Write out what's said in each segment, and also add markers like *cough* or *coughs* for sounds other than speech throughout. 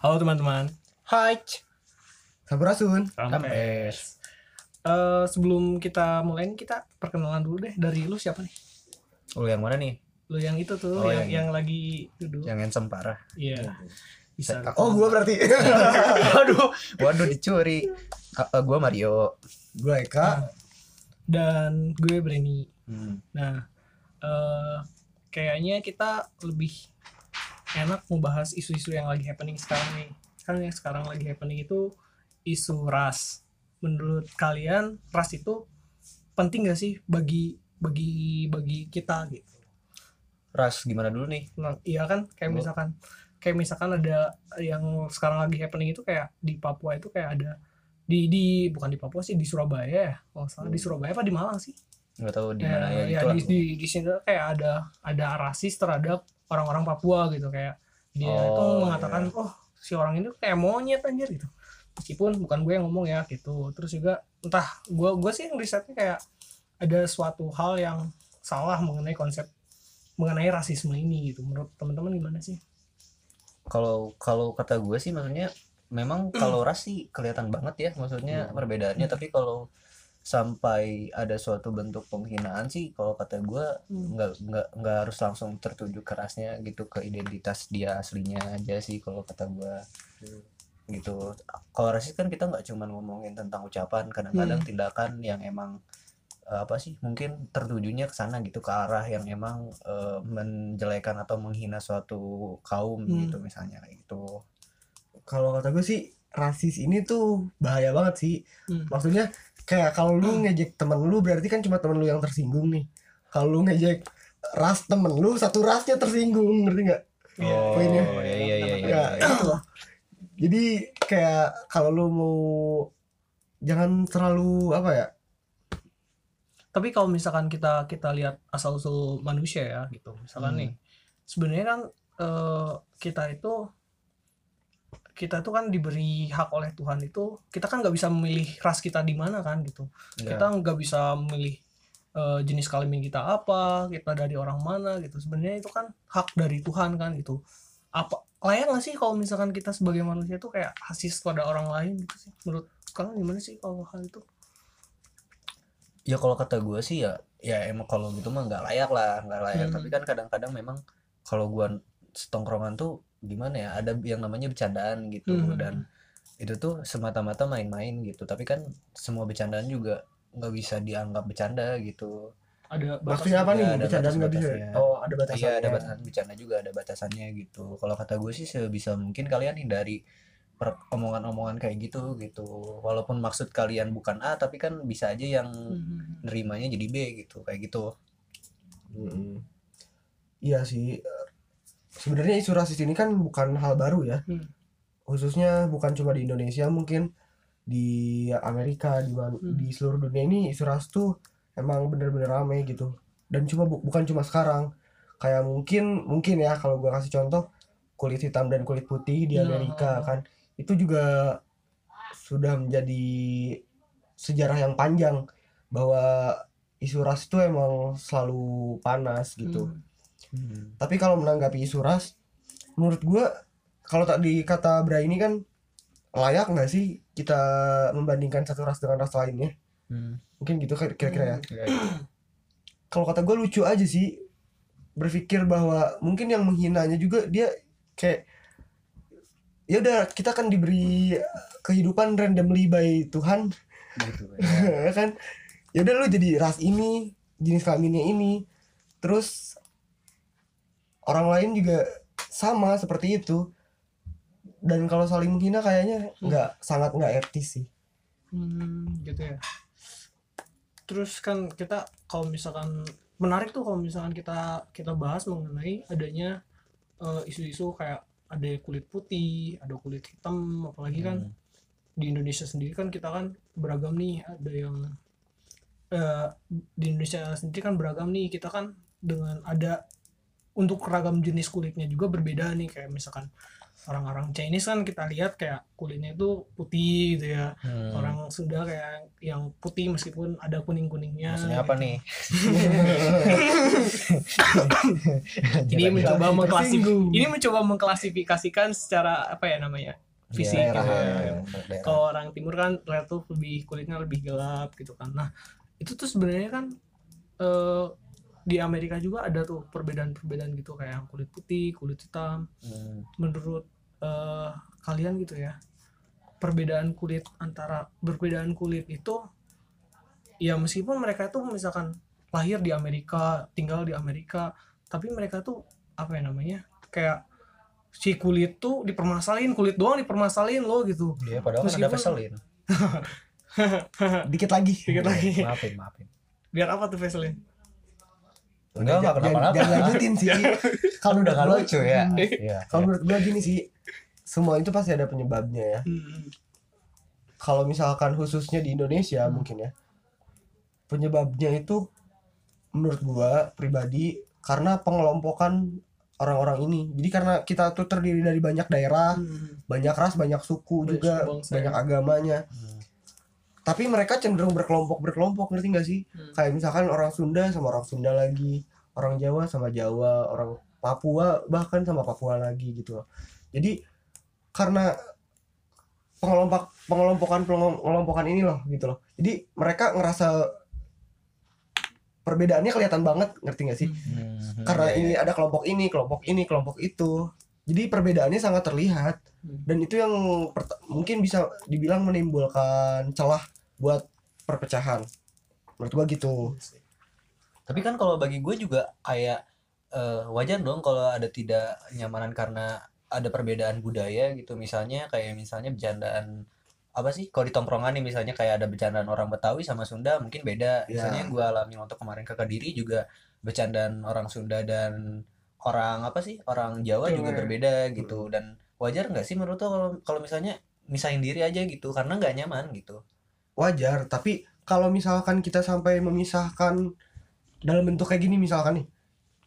Halo teman-teman. Hai. Sampurasun. Kampes. Eh sebelum kita mulai kita perkenalan dulu deh dari lu siapa nih? Lu yang mana nih? Lu yang itu tuh Oh, yang, yang- yang lagi duduk. Yang handsome parah. Iya. Bisa. Oh, gua berarti. *laughs* Waduh, waduh dicuri. Uh, uh, gua Mario. gua Eka. Dan gue Breni. Hmm. Nah, eh kayaknya kita lebih enak membahas isu-isu yang lagi happening sekarang nih. Kan yang sekarang lagi happening itu isu ras. Menurut kalian ras itu penting gak sih bagi bagi bagi kita gitu? Ras gimana dulu nih? Nah, iya kan kayak misalkan kayak misalkan ada yang sekarang lagi happening itu kayak di Papua itu kayak ada di di bukan di Papua sih di Surabaya ya. Oh, salah di Surabaya apa di Malang sih? Nggak tahu di mana ya, ya, lah. di, di, di sini kayak ada ada rasis terhadap orang-orang Papua gitu kayak dia itu Oh, mengatakan oh si orang ini kayak monyet anjir gitu. Meskipun bukan gue yang ngomong ya gitu. Terus juga entah gue gue sih yang risetnya kayak ada suatu hal yang salah mengenai konsep mengenai rasisme ini gitu. Menurut teman-teman gimana sih? Kalau kalau kata gue sih maksudnya memang kalau ras sih kelihatan banget ya maksudnya perbedaannya. Tapi kalau sampai ada suatu bentuk penghinaan sih kalau kata gue Hmm. nggak nggak nggak harus langsung tertuju kerasnya gitu ke identitas dia aslinya aja sih kalau kata gue gitu kalau rasis kan kita nggak cuma ngomongin tentang ucapan kadang-kadang Hmm. tindakan yang emang eh, apa sih mungkin tertujunya ke sana gitu ke arah yang emang eh, menjelekan atau menghina suatu kaum Hmm. gitu misalnya kayak gitu Kalau kata gue sih rasis ini tuh bahaya banget sih. Hmm. Maksudnya kayak kalau lu ngejek temen lu berarti kan cuma temen lu yang tersinggung nih. Kalau lu ngejek ras temen lu satu rasnya tersinggung, ngerti nggak? oh poinnya. iya iya iya iya, Ya, iya. Jadi kayak kalau lu mau jangan terlalu apa ya? tapi kalau misalkan kita kita lihat asal usul manusia ya gitu misalkan Hmm. nih sebenarnya kan eh, kita itu kita itu kan diberi hak oleh Tuhan itu kita kan nggak bisa memilih ras kita di mana kan gitu. Iya. kita nggak bisa memilih eh, jenis kelamin kita apa kita dari orang mana gitu. Sebenarnya itu kan hak dari Tuhan kan gitu. Apa layak nggak sih kalau misalkan kita sebagai manusia itu kayak hasis pada orang lain gitu sih? Menurut kalian gimana sih kalau hal itu? Ya kalau kata gue sih ya ya emang kalau gitu mah nggak layak lah nggak layak. Hmm. tapi kan kadang-kadang memang kalau gua setongkrongan tuh gimana ya ada yang namanya bercandaan gitu Hmm. dan itu tuh semata-mata main-main gitu tapi kan semua bercandaan juga nggak bisa dianggap bercanda gitu ada Maksudnya apa nih? ada Bercandaan nggak bisa. batas-batasnya. Oh, ada batasannya. iya ada batasan bercanda juga ada batasannya gitu kalau kata gue sih sebisa mungkin kalian hindari per- omongan-omongan kayak gitu gitu walaupun maksud kalian bukan A tapi kan bisa aja yang Hmm. nerimanya jadi B gitu kayak gitu Mm-mm. Iya sih. Sebenarnya isu rasis ini kan bukan hal baru ya. Hmm. Khususnya bukan cuma di Indonesia, mungkin di Amerika, di man- Hmm. di seluruh dunia ini isu ras tuh emang bener-bener rame gitu. Dan cuma bu- bukan cuma sekarang. Kayak mungkin mungkin ya kalau gua kasih contoh kulit hitam dan kulit putih di Nah. Amerika kan itu juga sudah menjadi sejarah yang panjang bahwa isu ras itu emang selalu panas gitu. Hmm. Tapi kalau menanggapi isu ras, menurut gua kalau tadi kata Bra ini kan layak nggak sih kita membandingkan satu ras dengan ras lainnya? Mungkin gitu kira- kira-kira ya. *clears throat* Kalau kata gua lucu aja sih berpikir bahwa mungkin yang menghinanya juga dia kayak ya udah kita kan diberi kehidupan randomly by Tuhan. Gitu *laughs* ya. ya kan? Ya udah lu jadi ras ini jenis kelaminnya ini. Terus orang lain juga sama seperti itu dan kalau saling menghina kayaknya nggak sangat nggak etis sih Hmm, gitu ya. Terus kan kita kalau misalkan menarik tuh kalau misalkan kita kita bahas mengenai adanya eh, isu-isu kayak ada kulit putih, ada kulit hitam, apalagi kan Hmm. di Indonesia sendiri kan kita kan beragam nih, ada yang eh, di Indonesia sendiri kan beragam nih, kita kan dengan ada untuk ragam jenis kulitnya juga berbeda nih kayak misalkan orang-orang Chinese kan kita lihat kayak kulitnya itu putih gitu ya. Hmm. orang Sunda kayak yang putih meskipun ada kuning kuningnya maksudnya apa nih? *laughs* Ini mencoba mengklasifikasi ini mencoba mengklasifikasikan secara apa ya namanya fisik Daerah, gitu. ya. kalau orang timur kan lihat tuh lebih kulitnya lebih gelap gitu kan. Nah itu tuh sebenarnya kan eh, di Amerika juga ada tuh perbedaan-perbedaan gitu kayak kulit putih kulit hitam Hmm. menurut eh, kalian gitu ya perbedaan kulit antara perbedaan kulit itu ya meskipun mereka tuh misalkan lahir di Amerika tinggal di Amerika tapi mereka tuh apa ya namanya kayak si kulit tuh dipermasalahin kulit doang dipermasalahin loh gitu Iya, padahal kan ada Meskipun- Vaseline. *laughs* dikit lagi Dikit lagi Maafin, maafin. biar apa tuh Vaseline Enggak, enggak Jangan- kenapa-napa. jangan lanjutin sih *laughs* kalau Udah gak lucu ya. Iya. kalau menurut gua gini sih semua itu pasti ada penyebabnya ya Hmm. kalau misalkan khususnya di Indonesia Hmm. mungkin ya penyebabnya itu menurut gua pribadi karena pengelompokan orang-orang ini jadi karena kita tuh terdiri dari banyak daerah Hmm. banyak ras banyak suku Banyak juga bangsa, banyak ya. agamanya Hmm. Tapi mereka cenderung berkelompok berkelompok ngerti gak sih? Hmm. kayak misalkan orang Sunda sama orang Sunda lagi orang Jawa sama Jawa orang Papua bahkan sama Papua lagi gitu. Loh jadi karena pengelompok pengelompokan pengelompokan ini loh gitu loh. Jadi mereka ngerasa perbedaannya kelihatan banget ngerti gak sih? Hmm. karena Iya, ini ada kelompok ini kelompok ini kelompok itu jadi perbedaannya sangat terlihat Hmm. dan itu yang mungkin bisa dibilang menimbulkan celah buat perpecahan menurut gua gitu Tapi kan kalau bagi gue juga kayak eh, wajar dong kalau ada tidak nyamanan karena ada perbedaan budaya gitu. Misalnya kayak misalnya bercandaan apa sih kalau di tongkrongan nih misalnya kayak ada bercandaan orang Betawi sama Sunda mungkin beda. Ya. Misalnya gue alami waktu kemarin ke Kediri juga bercandaan orang Sunda dan orang apa sih orang Jawa Jawa, juga ya. berbeda gitu dan wajar nggak sih menurut lo kalau kalau misalnya misahin diri aja gitu karena nggak nyaman gitu. wajar tapi kalau misalkan kita sampai memisahkan dalam bentuk kayak gini misalkan nih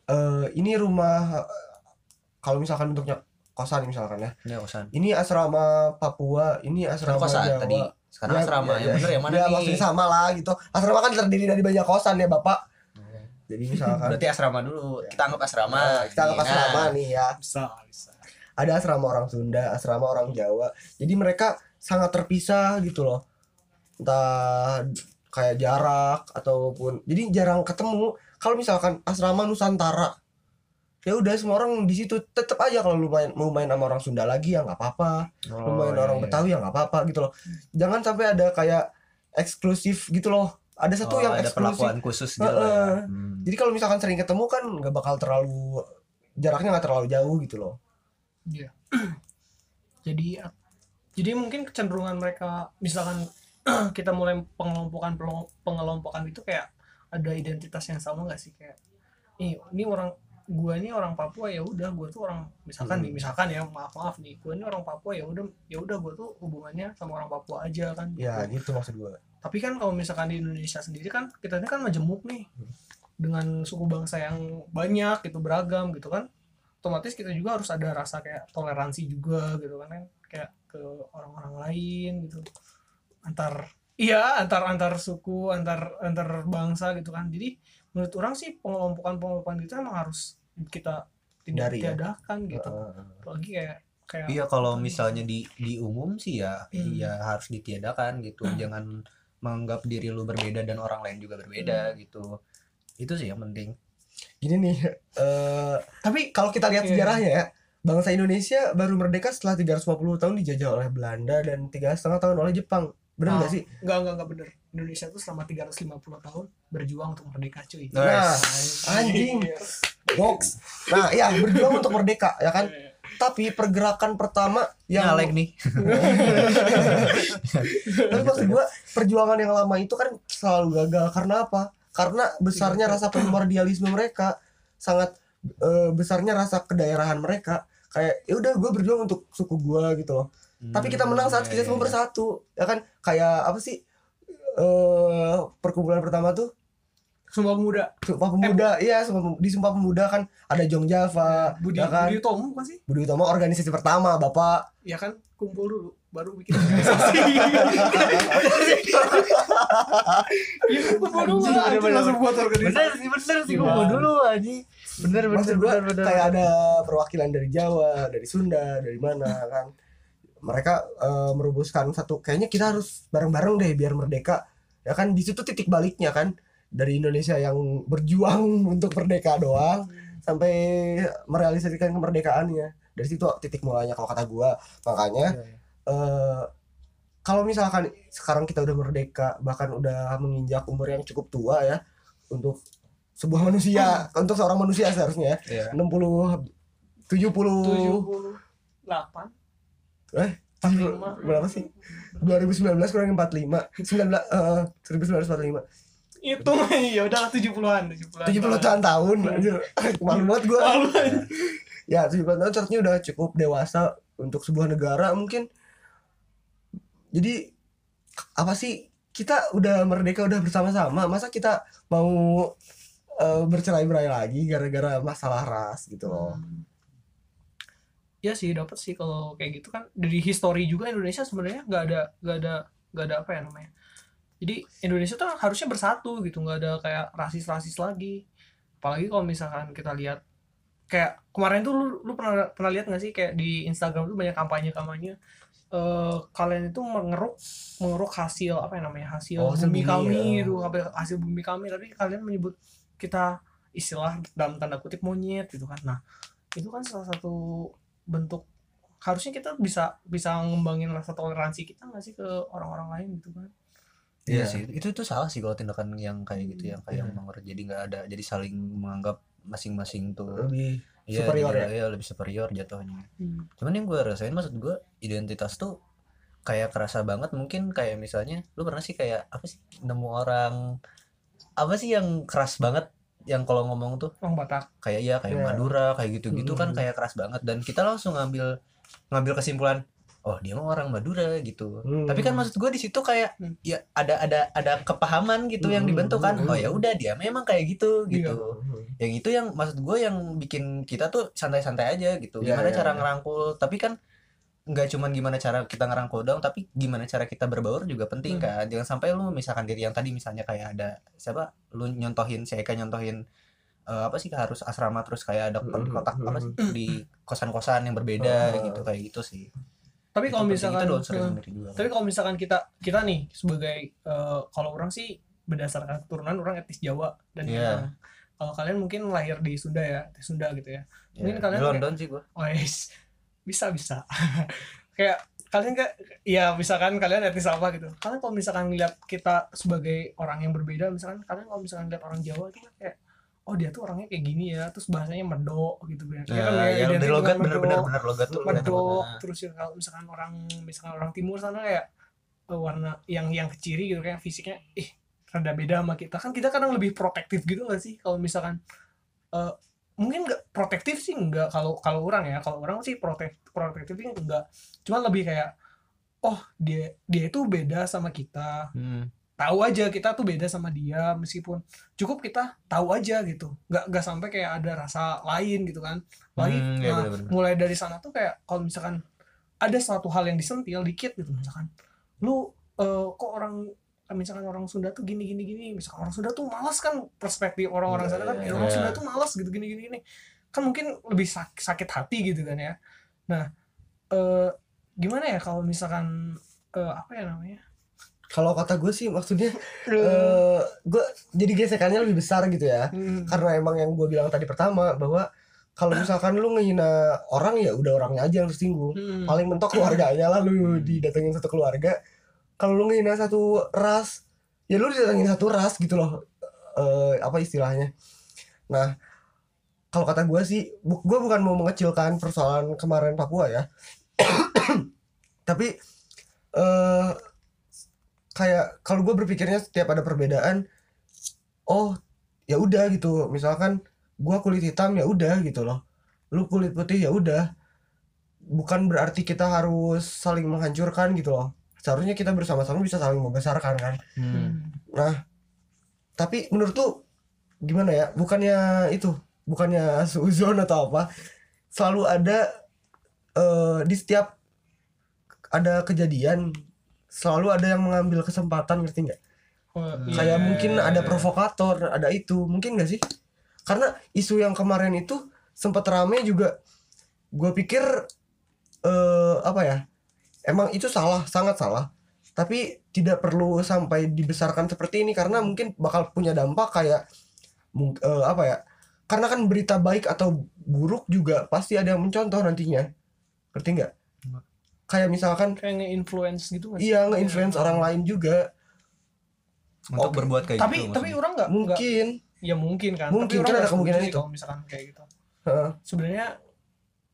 eh ini rumah kalau misalkan bentuknya kosan misalkan ya Ya kosan. ini asrama Papua ini asrama kosan Jawa tadi. Sekarang Ya, asrama. ya, yang ya. bener yang mana ya nih? maksudnya sama lah gitu asrama kan terdiri dari banyak kosan ya bapak Hmm. Jadi misalkan Berarti asrama dulu. Kita anggap asrama. Nah, kita anggap Nah, asrama nih ya bisa bisa ada asrama orang Sunda, asrama orang Jawa. Jadi mereka sangat terpisah gitu loh. Entah kayak jarak ataupun jadi jarang ketemu. Kalau misalkan asrama Nusantara, ya udah semua orang di situ tetap aja kalau lu main mau main sama orang Sunda lagi ya nggak apa-apa. Lu Oh, main iya, orang iya. Betawi ya nggak apa-apa gitu loh. Jangan sampai ada kayak eksklusif gitu loh. Ada satu Oh, yang ada eksklusif. perlakuan khusus gitu lah ya. Hmm. Jadi kalau misalkan sering ketemu kan nggak bakal terlalu jaraknya nggak terlalu jauh gitu loh. Iya. *clears throat* jadi jadi mungkin kecenderungan mereka misalkan *clears throat* kita mulai pengelompokan pengelompokan itu kayak ada identitas yang sama nggak sih kayak ini ini orang gua ini orang Papua ya udah gua tuh orang misalkan Hmm. nih misalkan ya maaf maaf nih gua ini orang Papua ya udah ya udah gua tuh hubungannya sama orang Papua aja kan Ya gitu. gitu maksud gue. Tapi kan kalau misalkan di Indonesia sendiri kan kita ini kan majemuk nih dengan suku bangsa yang banyak gitu beragam gitu kan otomatis kita juga harus ada rasa kayak toleransi juga gitu kan kayak ke orang-orang lain gitu antar iya antar antar suku antar antar bangsa gitu kan jadi menurut orang sih pengelompokan pengelompokan itu emang harus kita tidak Hindari ya. tiadakan gitu Heeh. apalagi kayak kayak Iya kalau misalnya di di umum sih ya Hmm. ya harus ditiadakan gitu. *clears throat* Jangan menganggap diri lu berbeda dan orang lain juga Hmm. berbeda gitu. Itu sih yang penting. Gini nih, eh tapi kalau kita lihat Iya. sejarahnya ya, bangsa Indonesia baru merdeka setelah 350 tahun dijajah oleh Belanda dan tiga setengah tahun oleh Jepang. Benar nggak Ah, sih? Enggak, enggak, enggak bener. Indonesia tuh selama 350 tahun berjuang untuk merdeka cuy. Nah, anjing. Box. Nah, ya berjuang untuk merdeka ya kan. Tapi pergerakan pertama yang Nyalek nih. *laughs* Tapi maksud gua perjuangan yang lama itu kan selalu gagal karena apa? Karena besarnya rasa primordialisme mereka, sangat eh, besarnya rasa kedaerahan mereka. Kayak ya udah gue berjuang untuk suku gua gitu loh. Tapi kita menang saat Hmm, kita iya, semua iya. bersatu, ya kan? Kayak apa sih? eh perkumpulan pertama tuh Sumpah Pemuda. Sumpah Pemuda, iya Sumpah- di Sumpah Pemuda kan ada Jong Java, Budi ya kan? Budi Utomo bukan sih? Budi Utomo organisasi pertama, Bapak. Ya kan kumpul dulu baru bikin organisasi. Iya kumpul dulu Anjing, anjing, bener-bener. langsung buat organisasi. bener sih bener sih Gimana? gua dulu aja bener bener Maksud bener bener kayak ada perwakilan dari Jawa, dari Sunda, dari mana kan. Mereka eh, merumuskan satu kayaknya kita harus bareng-bareng deh biar merdeka. Ya kan di situ titik baliknya kan dari Indonesia yang berjuang *laughs* untuk merdeka doang sampai merealisasikan kemerdekaannya. Dari situ titik mulanya kalau kata gua. Makanya eh kalau misalkan sekarang kita udah merdeka bahkan udah menginjak umur yang cukup tua ya untuk sebuah *laughs* manusia untuk seorang manusia seharusnya ya Iya. 60 70 delapan. Eh berapa sih? 2019 kurang 45 19 eh 1945 itu ya udahlah puluhan tujuh puluhan 70 tahun tahun anjir. *laughs* Malu banget gua. Malu, ya 70 tahun seharusnya udah cukup dewasa untuk sebuah negara mungkin. Jadi apa sih kita udah merdeka udah bersama-sama masa kita mau eh, bercerai-berai lagi gara-gara masalah ras gitu loh? Ya sih dapat sih kalau kayak gitu kan. Dari history juga Indonesia sebenarnya nggak ada nggak ada nggak ada apa ya namanya jadi Indonesia tuh harusnya bersatu gitu nggak ada kayak rasis-rasis lagi. Apalagi kalau misalkan kita lihat kayak kemarin tuh lu, lu pernah pernah lihat nggak sih kayak di Instagram tuh banyak kampanye kampanye eh kalian itu mengeruk mengeruk hasil apa ya namanya hasil Oh, bumi bumi, kami ya. itu hasil bumi kami. Tapi kalian menyebut kita istilah dalam tanda kutip monyet gitu kan. Nah itu kan salah satu bentuk harusnya kita bisa bisa ngembangin rasa toleransi kita nggak sih ke orang-orang lain gitu kan Iya Iya. sih, itu itu salah sih kalau tindakan yang kayak gitu, yang kayak Iya. menurut jadi nggak ada, jadi saling menganggap masing-masing tuh, lebih iya, superior jadi, ya? iya, lebih superior jatuhnya. Cuman yang gue rasain maksud gue identitas tuh kayak kerasa banget mungkin kayak misalnya lu pernah sih kayak apa sih nemu orang apa sih yang keras banget yang kalau ngomong tuh orang Batak kayak iya kayak Iya. Madura kayak gitu-gitu kan Hmm. kayak keras banget dan kita langsung ngambil ngambil kesimpulan oh dia mah orang Madura gitu Hmm. tapi kan maksud gue di situ kayak Hmm. ya ada ada ada kepahaman gitu yang Hmm, dibentuk kan hmm, oh ya hmm. udah dia memang kayak gitu Iya. gitu yang itu yang maksud gue yang bikin kita tuh santai-santai aja gitu Iya, gimana iya, cara iya. ngerangkul tapi kan nggak cuman gimana cara kita ngerangkul doang tapi gimana cara kita berbaur juga penting Hmm. kan jangan sampai lu misalkan diri yang tadi misalnya kayak ada siapa lu nyontohin si Eka nyontohin eh, apa sih harus asrama terus kayak ada Hmm, kotak hmm, apa hmm. sih di kosan-kosan yang berbeda Oh. gitu kayak gitu sih tapi kalau misalkan sering eh, sendiri juga tapi kalau misalkan kita kita nih sebagai eh, kalau orang sih berdasarkan keturunan orang etnis Jawa dan. Minang. kalau kalian mungkin lahir di Sunda ya di Sunda gitu ya mungkin Ya, kalian di London sih gua oh yes. bisa bisa *laughs* kayak kalian kayak ya misalkan kalian etnis apa gitu kalian kalau misalkan lihat kita sebagai orang yang berbeda misalkan kalian kalau misalkan lihat orang Jawa itu kan kayak oh dia tuh orangnya kayak gini ya terus bahasanya medok gitu kan. Ya, kan ya, dari logat medok bener-bener bener logat tuh medok terus ya kalau misalkan orang misalkan orang timur sana kayak eh, warna yang yang keciri gitu kayak fisiknya ih rada beda sama kita. Kan kita kadang lebih protektif gitu gak sih? Kalau misalkan eh, mungkin nggak protektif sih enggak kalau kalau orang ya. Kalau orang sih protek protektifnya enggak cuma lebih kayak oh dia dia itu beda sama kita. Hmm. Tahu aja kita tuh beda sama dia meskipun cukup kita tahu aja gitu. Nggak nggak sampai kayak ada rasa lain gitu kan. Lagi Hmm, iya nah, bener-bener. mulai dari sana tuh kayak kalau misalkan ada suatu hal yang disentil dikit gitu misalkan lu eh, kok orang misalkan orang Sunda tuh gini gini gini. Misalkan orang Sunda tuh malas kan perspektif orang-orang Iya, sana kan "Ya, orang iya. Sunda tuh malas gitu gini gini gini. Kan mungkin lebih sak- sakit hati gitu kan ya. Nah eh, gimana ya kalau misalkan eh, apa ya namanya kalau kata gue sih maksudnya *laughs* eh gue jadi gesekannya lebih besar gitu ya. Hmm. karena emang yang gue bilang tadi pertama bahwa kalau misalkan lu ngehina orang ya udah orangnya aja yang tersinggung Hmm. paling mentok keluarganya lah lu didatengin satu keluarga. Kalau lu ngehina satu ras ya lu didatengin satu ras gitu loh. Eh apa istilahnya? Nah kalau kata gue sih bu gue bukan mau mengecilkan persoalan kemarin Papua ya. *coughs* Tapi eh kayak kalau gue berpikirnya setiap ada perbedaan oh ya udah gitu. Misalkan gua kulit hitam ya udah gitu loh. Lu kulit putih ya udah. Bukan berarti kita harus saling menghancurkan gitu loh. Seharusnya kita bersama-sama bisa saling membesarkan kan? Hmm. nah tapi menurut tuh gimana ya? Bukannya itu bukannya *laughs* suzon atau apa? Selalu ada eh, di setiap ada kejadian selalu ada yang mengambil kesempatan ngerti nggak? Oh, kayak Iya. mungkin ada provokator ada itu. Mungkin gak sih? Karena isu yang kemarin itu sempat rame juga. Gue pikir eh apa ya? Emang itu salah sangat salah. Tapi tidak perlu sampai dibesarkan seperti ini karena mungkin bakal punya dampak kayak eh, apa ya? Karena kan berita baik atau buruk juga pasti ada yang mencontoh nantinya. Ngerti nggak kayak misalkan kayak nge-influence gitu sih? iya nge-influence orang lain juga untuk Oke. berbuat kayak tapi gitu tapi maksudnya. orang nggak mungkin ya mungkin kan Mungkin, tapi orang kan ada kemungkinan itu. kalau misalkan kayak gitu Heeh. sebenarnya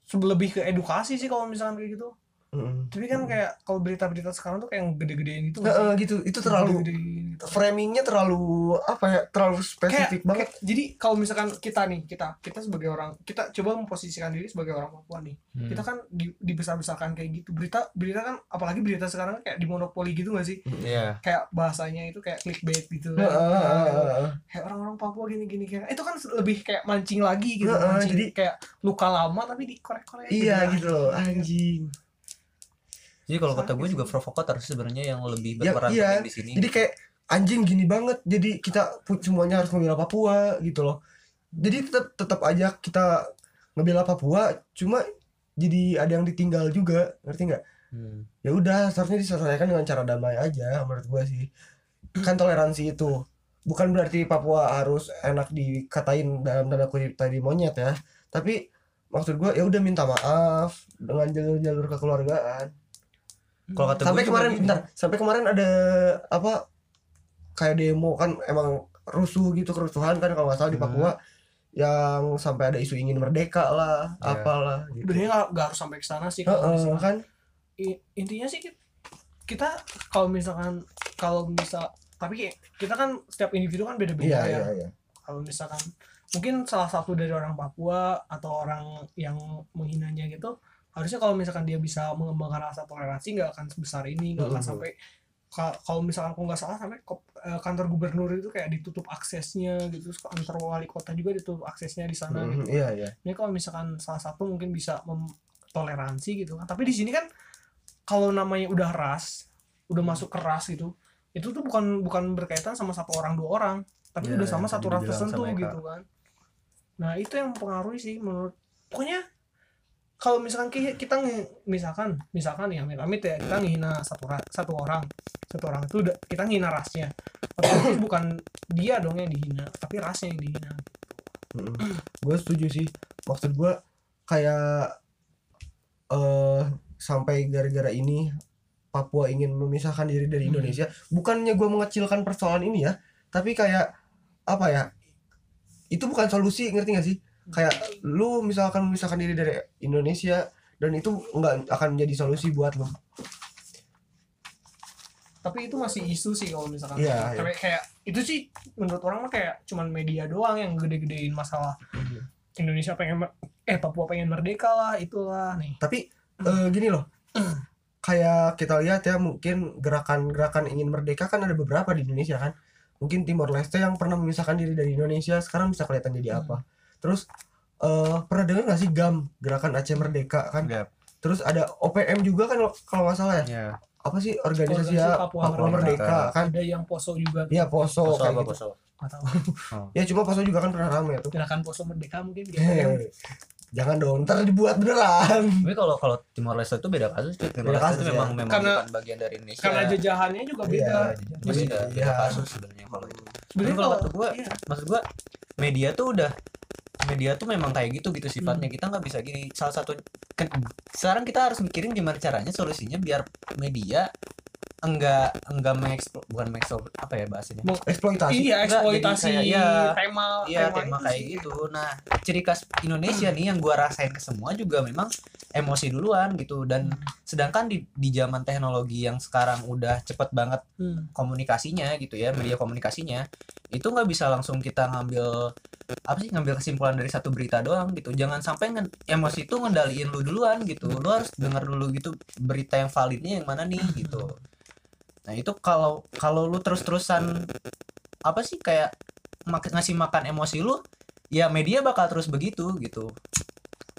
sebe- lebih ke edukasi sih kalau misalkan kayak gitu Mm-mm. tapi kan kayak kalau berita-berita sekarang tuh kayak yang gede-gedein gitu nggak Heeh, gitu itu terlalu gitu. framingnya terlalu apa ya terlalu kayak, spesifik banget kayak- jadi kalau misalkan kita nih kita kita sebagai orang kita coba memposisikan diri sebagai orang Papua nih Hmm. kita kan di, dibesar-besarkan kayak gitu berita berita kan apalagi berita sekarang kan kayak dimonopoli gitu gak sih Iya. kayak bahasanya itu kayak clickbait gitu Heeh, kan heeh, heeh. kayak orang-orang Papua gini-gini kayak itu kan lebih kayak mancing lagi gitu Heeh, mancing jadi- kayak luka lama tapi dikorek-korek iya gitu. gitu loh anjing Jadi kalau kata gue juga provokator sih sebenarnya yang lebih Ya, berperan iya. penting di sini. jadi kayak anjing gini banget. Jadi kita semuanya harus membela Papua gitu loh. Jadi tetap tetap aja kita ngebela Papua cuma jadi ada yang ditinggal juga. Ngerti nggak? Hmm. ya udah seharusnya diselesaikan dengan cara damai aja menurut gua sih. Kan toleransi itu bukan berarti Papua harus enak dikatain dalam tanda kutip tadi monyet ya. Tapi maksud gua ya udah minta maaf dengan jalur-jalur kekeluargaan Kalau kata sampai kemarin bentar. Sampai kemarin ada apa kayak demo kan emang rusuh gitu kerusuhan kan kalau nggak salah di Hmm. Papua. Yang sampai ada isu ingin merdeka lah Ya. apalah gitu. Sebenarnya nggak harus sampai ke sana sih kalau Heeh, misalkan kan? I- intinya sih ki- kita kalau misalkan kalau misal tapi kita kan setiap individu kan beda-beda iya ya. iya. Kalau misalkan mungkin salah satu dari orang Papua atau orang yang menghinanya gitu harusnya kalau misalkan dia bisa mengembangkan rasa toleransi nggak akan sebesar ini nggak akan sampai ka- kalau misalkan aku nggak salah sampai eh, kantor gubernur itu kayak ditutup aksesnya gitu. Terus kantor wali kota juga ditutup aksesnya di sana gitu. iya iya. Ini kalau misalkan salah satu mungkin bisa toleransi gitu kan. Tapi di sini kan kalau namanya udah ras udah masuk ke ras gitu itu tuh bukan bukan berkaitan sama satu orang dua orang. Tapi Ya, udah sama yang satu ras tertentu gitu kan. Nah itu yang mempengaruhi sih menurut pokoknya kalau misalkan ki- kita misalkan misalkan ya amit-amit ya kita ngehina satu satu orang. Satu orang itu udah kita ngehina rasnya. Otomatis *clears throat* bukan dia dong yang dihina tapi rasnya yang dihina. Gue setuju sih. Maksud gue kayak eh sampai gara-gara ini Papua ingin memisahkan diri dari Hmm. Indonesia. Bukannya gue mengecilkan persoalan ini ya tapi kayak apa ya itu bukan solusi ngerti gak sih kayak lu misalkan memisahkan diri dari Indonesia dan itu nggak akan menjadi solusi buat lu. Tapi itu masih isu sih kalau misalkan. Iya, tapi kayak itu sih menurut orang mah kayak cuman media doang yang gede-gedein masalah Indonesia pengen eh Papua pengen merdeka lah itulah nih. Tapi eh, gini loh. Kayak kita lihat ya mungkin gerakan-gerakan ingin merdeka kan ada beberapa di Indonesia kan. Mungkin Timor Leste yang pernah memisahkan diri dari Indonesia sekarang bisa kelihatan jadi Hmm. apa terus eh pernah dengar nggak sih GAM gerakan Aceh Merdeka kan Enggak. terus ada OPM juga kan kalau nggak salah ya Ya. apa sih organisasi Organisasi ya Papua Papua, Merdeka. Merdeka kan ada yang poso juga. Iya Poso, Poso kayak apa gitu. poso? Nggak tahu ya cuma Poso juga kan pernah rame tuh gerakan poso merdeka mungkin gitu ya jangan dong ntar dibuat beneran Tapi kalau kalau Timor Leste itu beda kasus. Timor Beda Leste kasus, itu ya. memang memang Karena- bukan bagian dari Indonesia. karena jajahannya juga Iya, beda Jadi Masih- beda, beda iya. kasus sebenarnya kalau itu. sebenarnya kalau kalau kata gua, iya. maksud gua media tuh udah media tuh memang kayak gitu gitu sifatnya Hmm. kita nggak bisa gini salah satu kan, sekarang kita harus mikirin gimana caranya solusinya biar media enggak enggak mengeksplo bukan mengeksplo apa ya bahasanya eksploitasi iya Enggak, eksploitasi kayak, iya. tema Iya tema itu kayak sih. gitu. Nah ciri khas Indonesia nih yang gua rasain ke semua juga memang emosi duluan gitu dan sedangkan di di zaman teknologi yang sekarang udah cepet banget Hmm. komunikasinya gitu ya media komunikasinya itu nggak bisa langsung kita ngambil apa sih ngambil kesimpulan dari satu berita doang gitu. Jangan sampai nge- emosi itu ngendaliin lu duluan gitu. Lu harus dengar dulu gitu berita yang validnya yang mana nih gitu. Nah itu kalau kalau lu terus terusan apa sih kayak mak- ngasih makan emosi lu ya media bakal terus begitu gitu.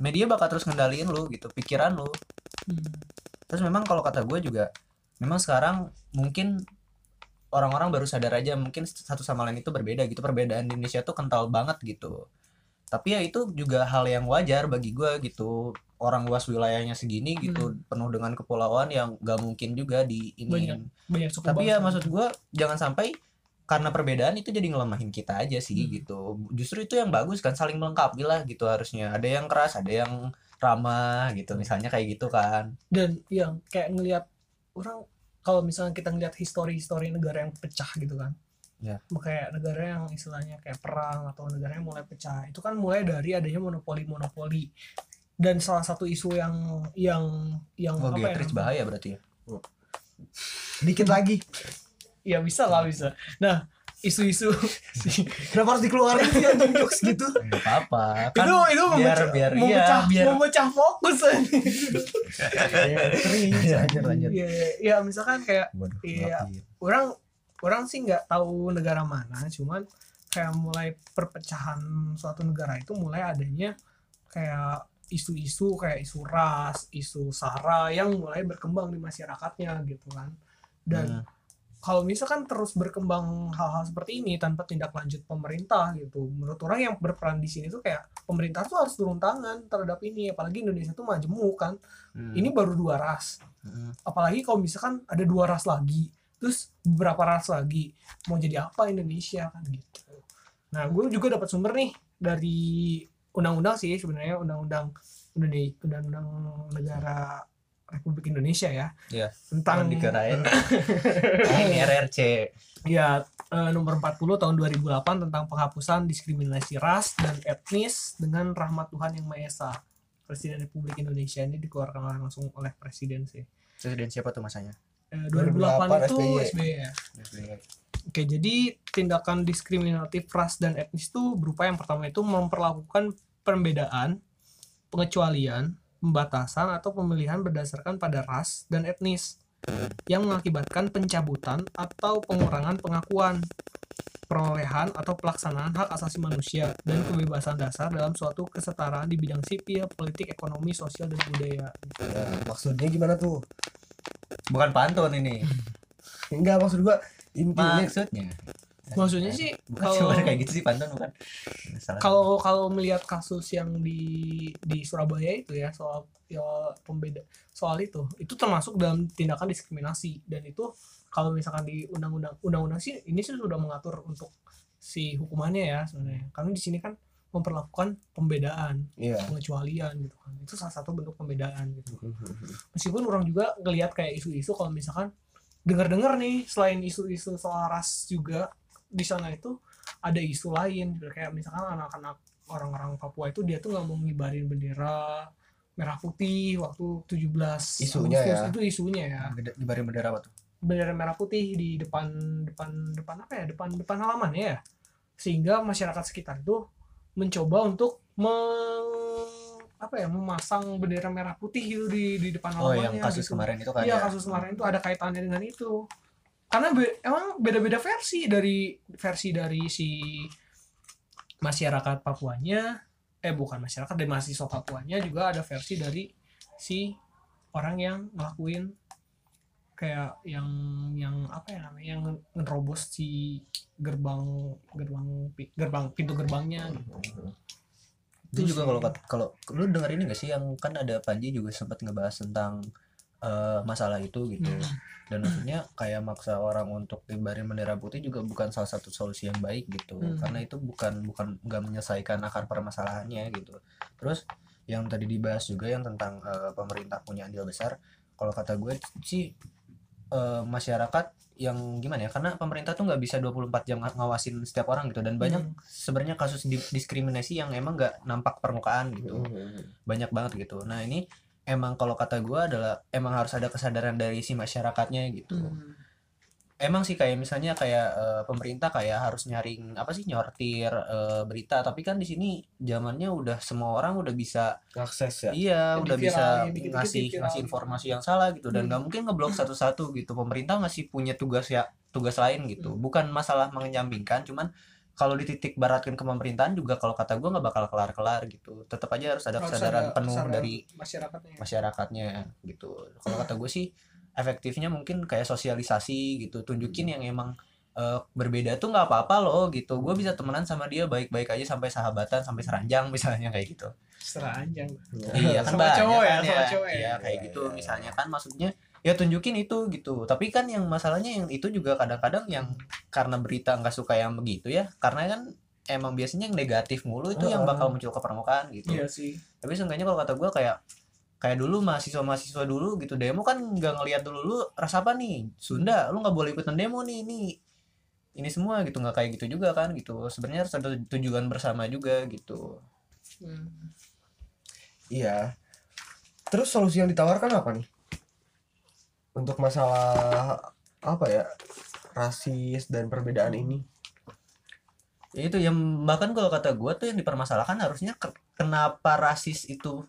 Media bakal terus ngendaliin lu gitu pikiran lu. Hmm. terus memang kalau kata gue juga memang sekarang mungkin orang-orang baru sadar aja mungkin satu sama lain itu berbeda gitu. Perbedaan di Indonesia tuh kental banget gitu. Tapi ya itu juga hal yang wajar bagi gue gitu. Orang luas wilayahnya segini gitu penuh dengan kepulauan yang gak mungkin juga di ini. Banyak banyak tapi ya maksud gue jangan sampai karena perbedaan itu jadi ngelemahin kita aja sih Hmm. gitu. Justru itu yang bagus kan saling melengkapi lah gitu harusnya. Ada yang keras ada yang ramah gitu misalnya kayak gitu kan. Dan yang kayak ngelihat orang kalau misalnya kita ngelihat histori-histori negara yang pecah gitu kan. Ya. kayak negara yang istilahnya kayak perang atau negara yang mulai pecah itu kan mulai dari adanya monopoli monopoli dan salah satu isu yang yang yang Wah, apa ya bahaya berarti ya. Dikit lagi. *laughs* Ya bisa lah bisa. Nah isu-isu *laughs* kenapa harus dikeluarin sih anjing jokes gitu *laughs* nggak apa-apa kan itu itu biar memecah biar iya memecah, biar memecah fokus Serius, lanjut lanjut ya, ya misalkan kayak Waduh, Iya. iya. orang orang sih nggak tahu negara mana cuman kayak mulai perpecahan suatu negara itu mulai adanya kayak isu-isu kayak isu ras isu sara yang mulai berkembang di masyarakatnya gitu kan dan Hmm. Kalau misalkan terus berkembang hal-hal seperti ini tanpa tindak lanjut pemerintah gitu menurut orang yang berperan di sini tuh kayak pemerintah tuh harus turun tangan terhadap ini apalagi Indonesia tuh majemuk kan Hmm. ini baru dua ras Hmm. apalagi kalau misalkan ada dua ras lagi terus beberapa ras lagi mau jadi apa Indonesia kan gitu nah gue juga dapat sumber nih dari undang-undang sih sebenarnya undang-undang Indonesia undang-undang negara Republik Indonesia ya. Iya. tentang Jangan dikirain *laughs* ini RRC ya eh, nomor 40 tahun 2008 tentang penghapusan diskriminasi ras dan etnis dengan rahmat Tuhan yang Maha Esa. Presiden Republik Indonesia ini dikeluarkan langsung oleh presiden sih. Presiden siapa tuh masanya? Eh, 2008 itu SBY. SBY ya. Oke, jadi tindakan diskriminatif ras dan etnis itu berupa yang pertama itu memperlakukan perbedaan, pengecualian, pembatasan atau pemilihan berdasarkan pada ras dan etnis yang mengakibatkan pencabutan atau pengurangan pengakuan, perolehan atau pelaksanaan hak asasi manusia dan kebebasan dasar dalam suatu kesetaraan di bidang sipil, politik, ekonomi, sosial dan budaya. Nah, maksudnya gimana tuh? Bukan pantun ini. Enggak maksud gua intinya maksudnya Maksudnya sih bukan kalau kayak gitu sih pantun bukan. Kalau kalau melihat kasus yang di di Surabaya itu ya soal ya pembeda soal itu itu termasuk dalam tindakan diskriminasi. Dan itu kalau misalkan di undang-undang undang-undang sih ini sih sudah mengatur untuk si hukumannya ya sebenarnya. Karena di sini kan memperlakukan pembedaan iya. pengecualian gitu kan. Itu salah satu bentuk pembedaan gitu. *laughs* Meskipun orang juga ngelihat kayak isu-isu kalau misalkan dengar-dengar nih selain isu-isu soal ras juga di sana itu ada isu lain kayak misalkan anak-anak orang-orang Papua itu dia tuh nggak mau ngibarin bendera merah putih waktu 17 Isunya Agustus ya. itu isunya ya bari bendera apa tuh bendera merah putih di depan depan depan apa ya depan depan halaman ya sehingga masyarakat sekitar itu mencoba untuk meng, apa ya memasang bendera merah putih gitu di di depan oh halamannya yang kasus gitu. kemarin itu kan Iya ya? kasus kemarin itu ada kaitannya dengan itu. Karena be- emang beda-beda versi dari versi dari si masyarakat Papuanya, eh bukan masyarakat dari mahasiswa Papuanya juga ada versi dari si orang yang ngelakuin kayak yang yang apa ya namanya yang ngerobos si gerbang gerbang gerbang pintu gerbangnya gitu. itu juga kalau kalau lu denger ini gak sih yang kan ada Panji juga sempat ngebahas tentang eh, masalah itu gitu. Dan maksudnya kayak maksa orang untuk kibarin bendera putih juga bukan salah satu solusi yang baik gitu. Hmm. karena itu bukan bukan nggak menyelesaikan akar permasalahannya gitu. Terus yang tadi dibahas juga yang tentang eh, pemerintah punya andil besar kalau kata gue sih eh, masyarakat yang gimana ya karena pemerintah tuh nggak bisa 24 jam ng- ngawasin setiap orang gitu. Dan banyak Hmm. sebenarnya kasus di- diskriminasi yang emang nggak nampak permukaan gitu. Hmm. banyak banget gitu. Nah ini emang kalau kata gue adalah emang harus ada kesadaran dari si masyarakatnya gitu. Hmm. emang sih kayak misalnya kayak eh, pemerintah kayak harus nyaring apa sih nyortir eh, berita. Tapi kan di sini zamannya udah semua orang udah bisa akses ya? iya Yang udah bisa dikit-dikit ngasih ngasih informasi yang salah gitu. Dan Hmm. nggak mungkin ngeblok satu-satu gitu. Pemerintah ngasih punya tugas ya tugas lain gitu. Hmm. bukan masalah mengenyampingkan cuman kalau dititik baratkan ke pemerintahan juga kalau kata gue nggak bakal kelar kelar gitu. Tetap aja harus ada Harus kesadaran ada penuh dari masyarakatnya. masyarakatnya gitu. Kalau kata gue sih efektifnya mungkin kayak sosialisasi gitu. Tunjukin yang emang eh, berbeda tuh nggak apa-apa loh gitu. Gue bisa temenan sama dia baik-baik aja sampai sahabatan sampai seranjang *laughs* misalnya kayak gitu. Seranjang. Iya kan Sama cowok ya, kan sama cowok ya. Iya, kayak Iya, gitu iya, misalnya kan maksudnya ya tunjukin itu gitu tapi kan yang masalahnya yang itu juga kadang-kadang yang karena berita nggak suka yang begitu ya karena kan emang biasanya yang negatif mulu itu yang Heeh. bakal muncul ke permukaan gitu iya sih tapi seenggaknya kalau kata gue kayak kayak dulu mahasiswa mahasiswa dulu gitu demo kan nggak ngelihat dulu lu rasa apa nih Sunda lu nggak boleh ikutan demo nih ini ini semua gitu nggak kayak gitu juga kan gitu sebenarnya harus ada tujuan bersama juga gitu Hmm. Iya. Terus solusi yang ditawarkan apa nih? Untuk masalah apa ya? Rasis dan perbedaan ini. ya itu yang bahkan kalau kata gue tuh yang dipermasalahkan harusnya ke- kenapa rasis itu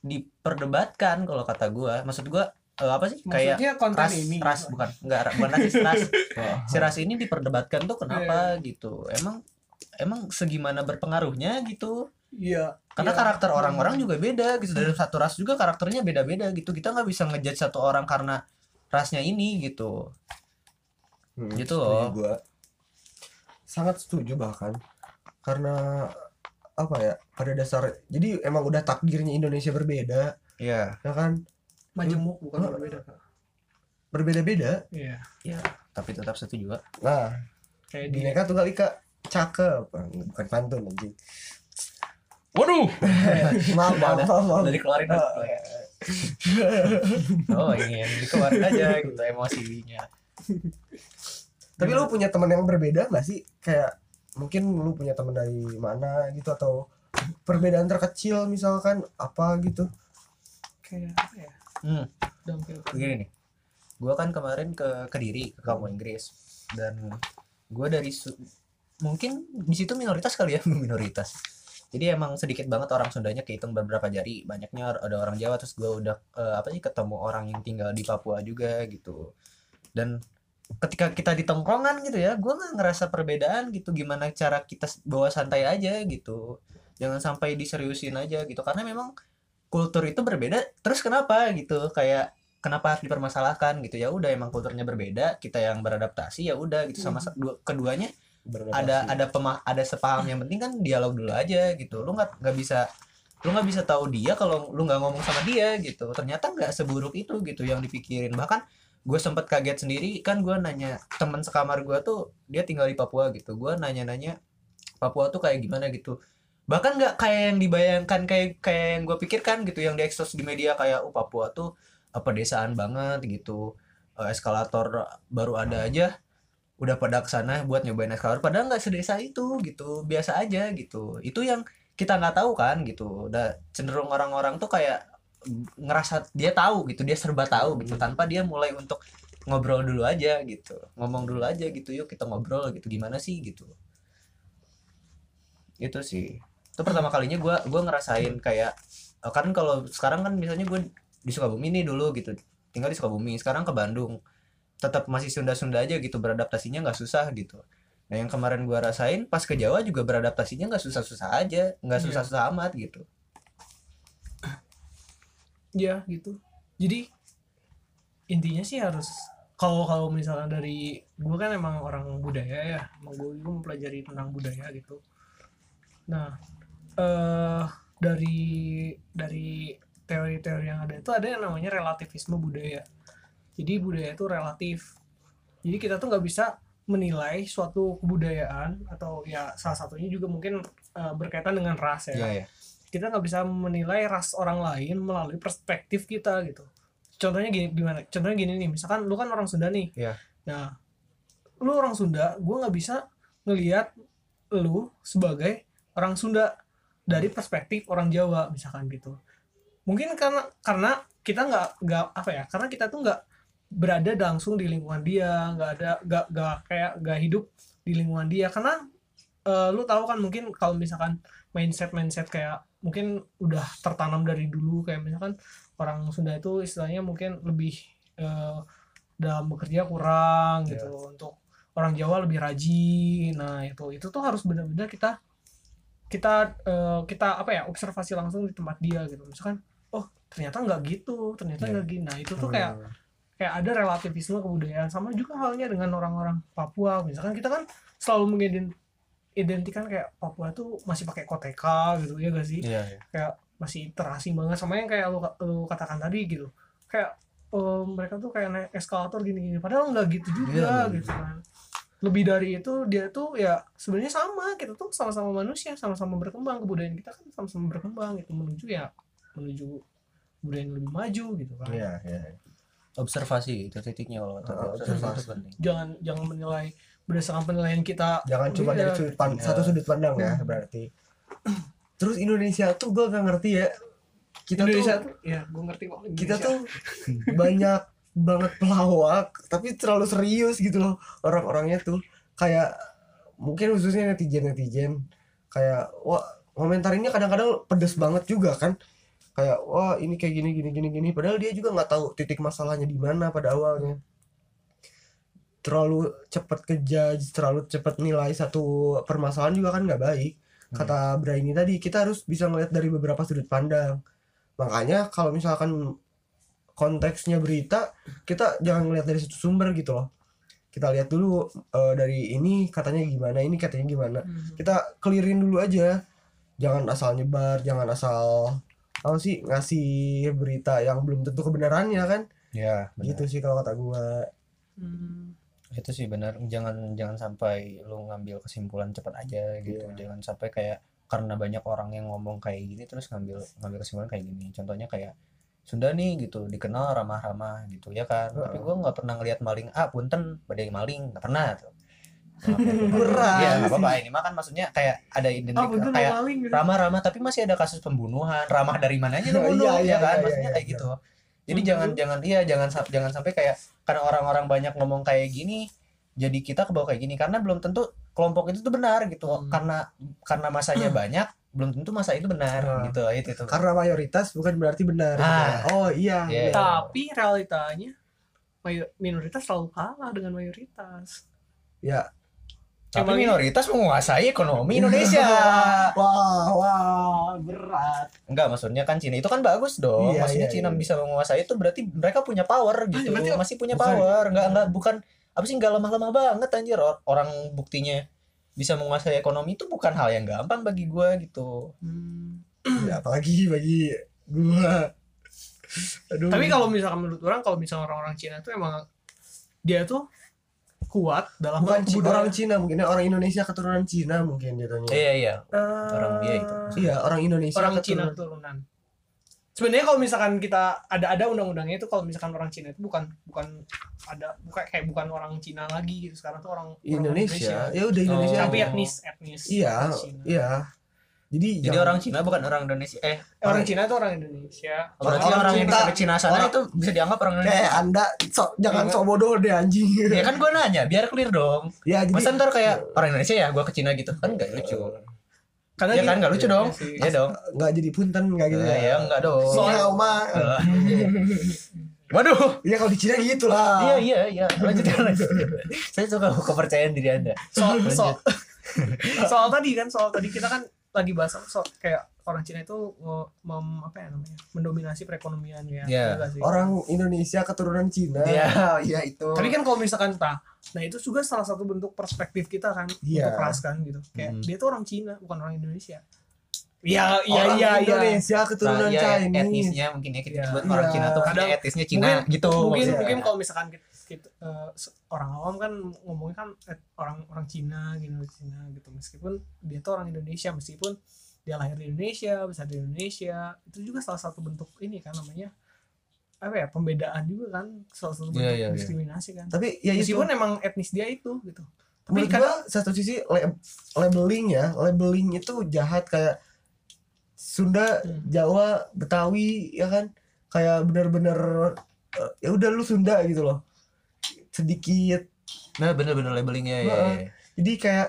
diperdebatkan kalau kata gue maksud gue eh, apa sih? Kayak maksudnya konten ras ini. ras bukan enggak bukan rasis ras. Wah. *laughs* si ras ini diperdebatkan tuh kenapa gitu? Emang emang segimana berpengaruhnya gitu? Iya karena Iya. karakter orang-orang juga beda gitu. Dari satu ras juga karakternya beda-beda gitu. Kita nggak bisa ngejudge satu orang karena rasnya ini gitu. Hmm, Gitu loh. gua. Sangat setuju bahkan. Karena apa ya pada dasar jadi emang udah takdirnya Indonesia berbeda. Ya ya kan? Majemuk bukan Oh. berbeda Kak. berbeda-beda? Iya. Tapi tetap setuju juga nah kayak di bineka tunggal ika cakep. Bukan pantun anjing. Waduh! *laughs* Maaf maaf maaf, maaf. udah dikeluarin. Ah. *laughs* oh yang dikeluarin aja gitu emosinya Tapi lu punya teman yang berbeda gak sih? Kayak mungkin lu punya teman dari mana gitu atau perbedaan terkecil misalkan apa gitu? kayak apa ya hmm. Dampil. begini nih gue kan kemarin ke kediri ke kamu Inggris dan gue dari Su- mungkin di situ minoritas kali ya *laughs* minoritas jadi emang sedikit banget orang Sundanya kehitung beberapa jari. Banyaknya ada orang Jawa terus gue udah eh, apa sih ketemu orang yang tinggal di Papua juga gitu. Dan ketika kita di tongkrongan gitu ya gue nggak ngerasa perbedaan gitu. Gimana cara kita bawa santai aja gitu. Jangan sampai diseriusin aja gitu. Karena memang kultur itu berbeda terus kenapa gitu? Kayak kenapa harus dipermasalahkan gitu? Ya udah emang kulturnya berbeda kita yang beradaptasi ya udah gitu. Sama sa- dua, ada ada pema ada sepaham. Yang penting kan dialog dulu aja gitu. Lu nggak nggak bisa lu nggak bisa tahu dia kalau lu nggak ngomong sama dia gitu. Ternyata nggak seburuk itu gitu yang dipikirin. Bahkan gue sempet kaget sendiri. Kan gue nanya teman sekamar gue tuh dia tinggal di Papua gitu. Gue nanya-nanya Papua tuh kayak gimana gitu? Bahkan nggak kayak yang dibayangkan kayak kayak yang gue pikirkan gitu. Yang diekspos di media kayak oh Papua tuh pedesaan banget gitu. Eh, eskalator baru ada aja udah pada ke sana buat nyobain eskalator padahal nggak sedesa itu gitu. Biasa aja gitu. Itu yang kita nggak tahu kan gitu. Udah cenderung orang-orang tuh kayak ngerasa dia tahu gitu. Dia serba tahu gitu. Tanpa dia mulai untuk ngobrol dulu aja gitu. Ngomong dulu aja gitu. Yuk kita ngobrol gitu. Gimana sih gitu. Itu sih. Itu pertama kalinya gua gua ngerasain kayak eh, kan kalau sekarang kan misalnya gue di Sukabumi nih dulu gitu. Tinggal di Sukabumi. Sekarang ke Bandung tetap masih Sunda-Sunda aja gitu beradaptasinya nggak susah gitu. Nah yang kemarin gua rasain pas ke Jawa juga beradaptasinya nggak susah-susah aja nggak Iya. susah-susah amat gitu. Ya gitu. Jadi intinya sih harus kalau kalau misalnya dari gue kan emang orang budaya ya emang gue juga mempelajari tentang budaya gitu. Nah eh dari dari teori-teori yang ada itu ada yang namanya relativisme budaya jadi budaya itu relatif. Jadi kita tuh nggak bisa menilai suatu kebudayaan atau ya salah satunya juga mungkin eh, berkaitan dengan ras ya. Iya ya kita nggak bisa menilai ras orang lain melalui perspektif kita gitu. Contohnya gini gimana? Contohnya gini nih misalkan lu kan orang Sunda nih. Iya. nah lu orang Sunda gue nggak bisa ngelihat lu sebagai orang Sunda dari perspektif orang Jawa misalkan gitu. Mungkin karena karena kita nggak nggak apa ya karena kita tuh nggak berada langsung di lingkungan dia nggak ada nggak nggak kayak nggak hidup di lingkungan dia. Karena eh, lu tahu kan mungkin kalau misalkan mindset mindset kayak mungkin udah tertanam dari dulu kayak misalkan orang Sunda itu istilahnya mungkin lebih eh, dalam bekerja kurang gitu untuk orang Jawa lebih rajin. Nah itu itu tuh harus benar-benar kita kita eh, kita apa ya observasi langsung di tempat dia gitu. Misalkan oh ternyata nggak gitu ternyata Iya. nggak gini. Nah itu tuh kayak kayak ada relativisme kebudayaan sama juga halnya dengan orang-orang Papua. Misalkan kita kan selalu mengidentikan kayak Papua tuh masih pakai koteka gitu ya gak sih? Iya iya. kayak masih terasing banget sama yang kayak lu, lu katakan tadi gitu. Kayak eh, mereka tuh kayak naik eskalator gini-gini padahal nggak gitu juga Iya. gitu kan. Lebih dari itu dia tuh ya sebenarnya sama kita tuh sama-sama manusia sama-sama berkembang kebudayaan kita kan sama-sama berkembang itu menuju ya menuju budaya yang lebih maju gitu kan. Iya iya observasi itu titiknya kalau kata Ah, gua. observasi itu observasi. penting jangan jangan menilai berdasarkan penilaian kita jangan cuma Iya. dari sudut pan- Iya. satu sudut pandang ya Hmm. berarti terus Indonesia tuh gue gak ngerti ya kita Indonesia tuh tuh ya gue ngerti kok kita tuh banyak banget pelawak tapi terlalu serius gitu loh orang-orangnya tuh kayak mungkin khususnya netizen netizen kayak wah komentarinnya kadang-kadang pedes banget juga kan kayak wah ini kayak gini gini gini gini. Padahal dia juga nggak tahu titik masalahnya di mana pada awalnya. Terlalu cepat kejudge terlalu cepat nilai satu permasalahan juga kan nggak baik. Kata Brainy tadi kita harus bisa ngeliat dari beberapa sudut pandang. Makanya kalau misalkan konteksnya berita kita jangan ngeliat dari satu sumber gitu loh. Kita lihat dulu eh, dari ini katanya gimana ini katanya gimana. Hmm. kita clearin dulu aja. Jangan asal nyebar jangan asal apa sih ngasih berita yang belum tentu kebenarannya kan? Ya benar. gitu sih kalau kata gua. Hmm. itu sih benar. Jangan jangan sampai lu ngambil kesimpulan cepat aja gitu. Iya. jangan sampai kayak karena banyak orang yang ngomong kayak gini terus ngambil ngambil kesimpulan kayak gini. Contohnya kayak Sunda nih gitu. Dikenal ramah-ramah gitu ya kan? Tapi Heeh. gua nggak pernah ngeliat maling ah punten badai maling. Nggak pernah tuh Iya nggak sih. apa-apa ini mah kan maksudnya kayak ada identik betul kayak gitu. ramah-ramah tapi masih ada kasus pembunuhan ramah dari mananya lu Iya, bunuh iya, ya iya, kan iya, maksudnya iya, kayak iya. gitu jadi Hmm, jangan jangan iya jangan jangan sampai kayak karena orang-orang banyak ngomong kayak gini jadi kita kebawa kayak gini karena belum tentu kelompok itu tuh benar gitu Hmm. karena karena masanya banyak belum tentu masa itu benar Ah. gitu itu itu karena mayoritas bukan berarti benar gitu Ah. ya. oh iya iya. tapi realitanya minoritas selalu kalah dengan mayoritas ya tapi Emang- minoritas menguasai ekonomi Indonesia. *laughs* Wah wah berat. Enggak maksudnya kan Cina itu kan bagus dong. Iya, maksudnya iya, Cina iya. bisa menguasai itu berarti mereka punya power gitu. berarti masih punya bukan- power. Enggak enggak bukan. Apa sih enggak lemah-lemah banget anjir. Or- orang buktinya bisa menguasai ekonomi itu bukan hal yang gampang bagi gua gitu. Hmm. ya, apalagi bagi gua. Aduh. tapi kalau misalkan menurut orang kalau misalnya orang-orang Cina tuh emang dia tuh kuat dalam bukan hal Ci- kebudayaan. orang Cina mungkin ya, orang Indonesia keturunan Cina mungkin jatuhnya. Iya iya. Eh, orang dia itu. iya orang Indonesia orang Cina keturunan. keturunan. Sebenarnya kalau misalkan kita ada ada undang-undangnya itu kalau misalkan orang Cina itu bukan bukan ada bukan kayak bukan orang Cina lagi gitu. Sekarang tuh orang orang Indonesia? Ya udah Indonesia Oh. tapi etnis etnis iya Cina. iya jadi jadi jangan- orang Cina bukan orang Indonesia eh orang Cina itu orang Indonesia. Berarti Orang orang, yang Cina- sampai Cina sana orang- itu bisa dianggap orang Indonesia. Anda so- jangan Iya. sok bodoh deh anjing. Ya kan gua nanya biar clear dong. Ya jadi masa ntar kayak orang Indonesia ya gua ke Cina gitu. Kan nggak lucu. Karena ya kan nggak lucu iya dong. sih. ya dong. Nggak jadi punten nggak gitu ya, ya enggak dong. Soalnya oma. Waduh. Ya kalau di Cina gitu lah iya iya iya. Lanjut ya, lanjut. Saya suka kepercayaan diri anda. Soal Lanjut. soal soal tadi kan soal tadi kita kan lagi bahas soal kayak orang Cina itu nge- mem, apa ya namanya mendominasi perekonomian ya Iya. Iya orang Indonesia keturunan Cina iya *laughs* iya itu tapi kan kalau misalkan nah, nah itu juga salah satu bentuk perspektif kita kan Iya. untuk kelas kan gitu kayak Hmm. dia tuh orang Cina bukan orang Indonesia iya iya iya iya Indonesia keturunan Nah, iya, Chinese etnisnya mungkin ya kita Iya. sebut orang Iya. Cina tuh Kadang- etnisnya Cina mungkin- gitu mungkin maksudnya. mungkin kalau misalkan kita, kita, eh, se- orang awam kan ngomongnya kan et- orang orang Cina gitu Cina gitu. Meskipun dia tuh orang Indonesia meskipun dia lahir di Indonesia besar di Indonesia itu juga salah satu bentuk ini kan namanya apa ya pembedaan juga kan. Salah satu bentuk Iya, iya, iya. diskriminasi kan. Tapi ya itu. Meskipun emang etnis dia itu gitu. Tapi menurut gua satu sisi la- labeling ya labeling itu jahat kayak Sunda Hmm. Jawa Betawi ya kan? Kayak bener-bener eh, ya udah lu Sunda gitu loh sedikit nah bener-bener labelingnya ya, Heeh. ya. jadi kayak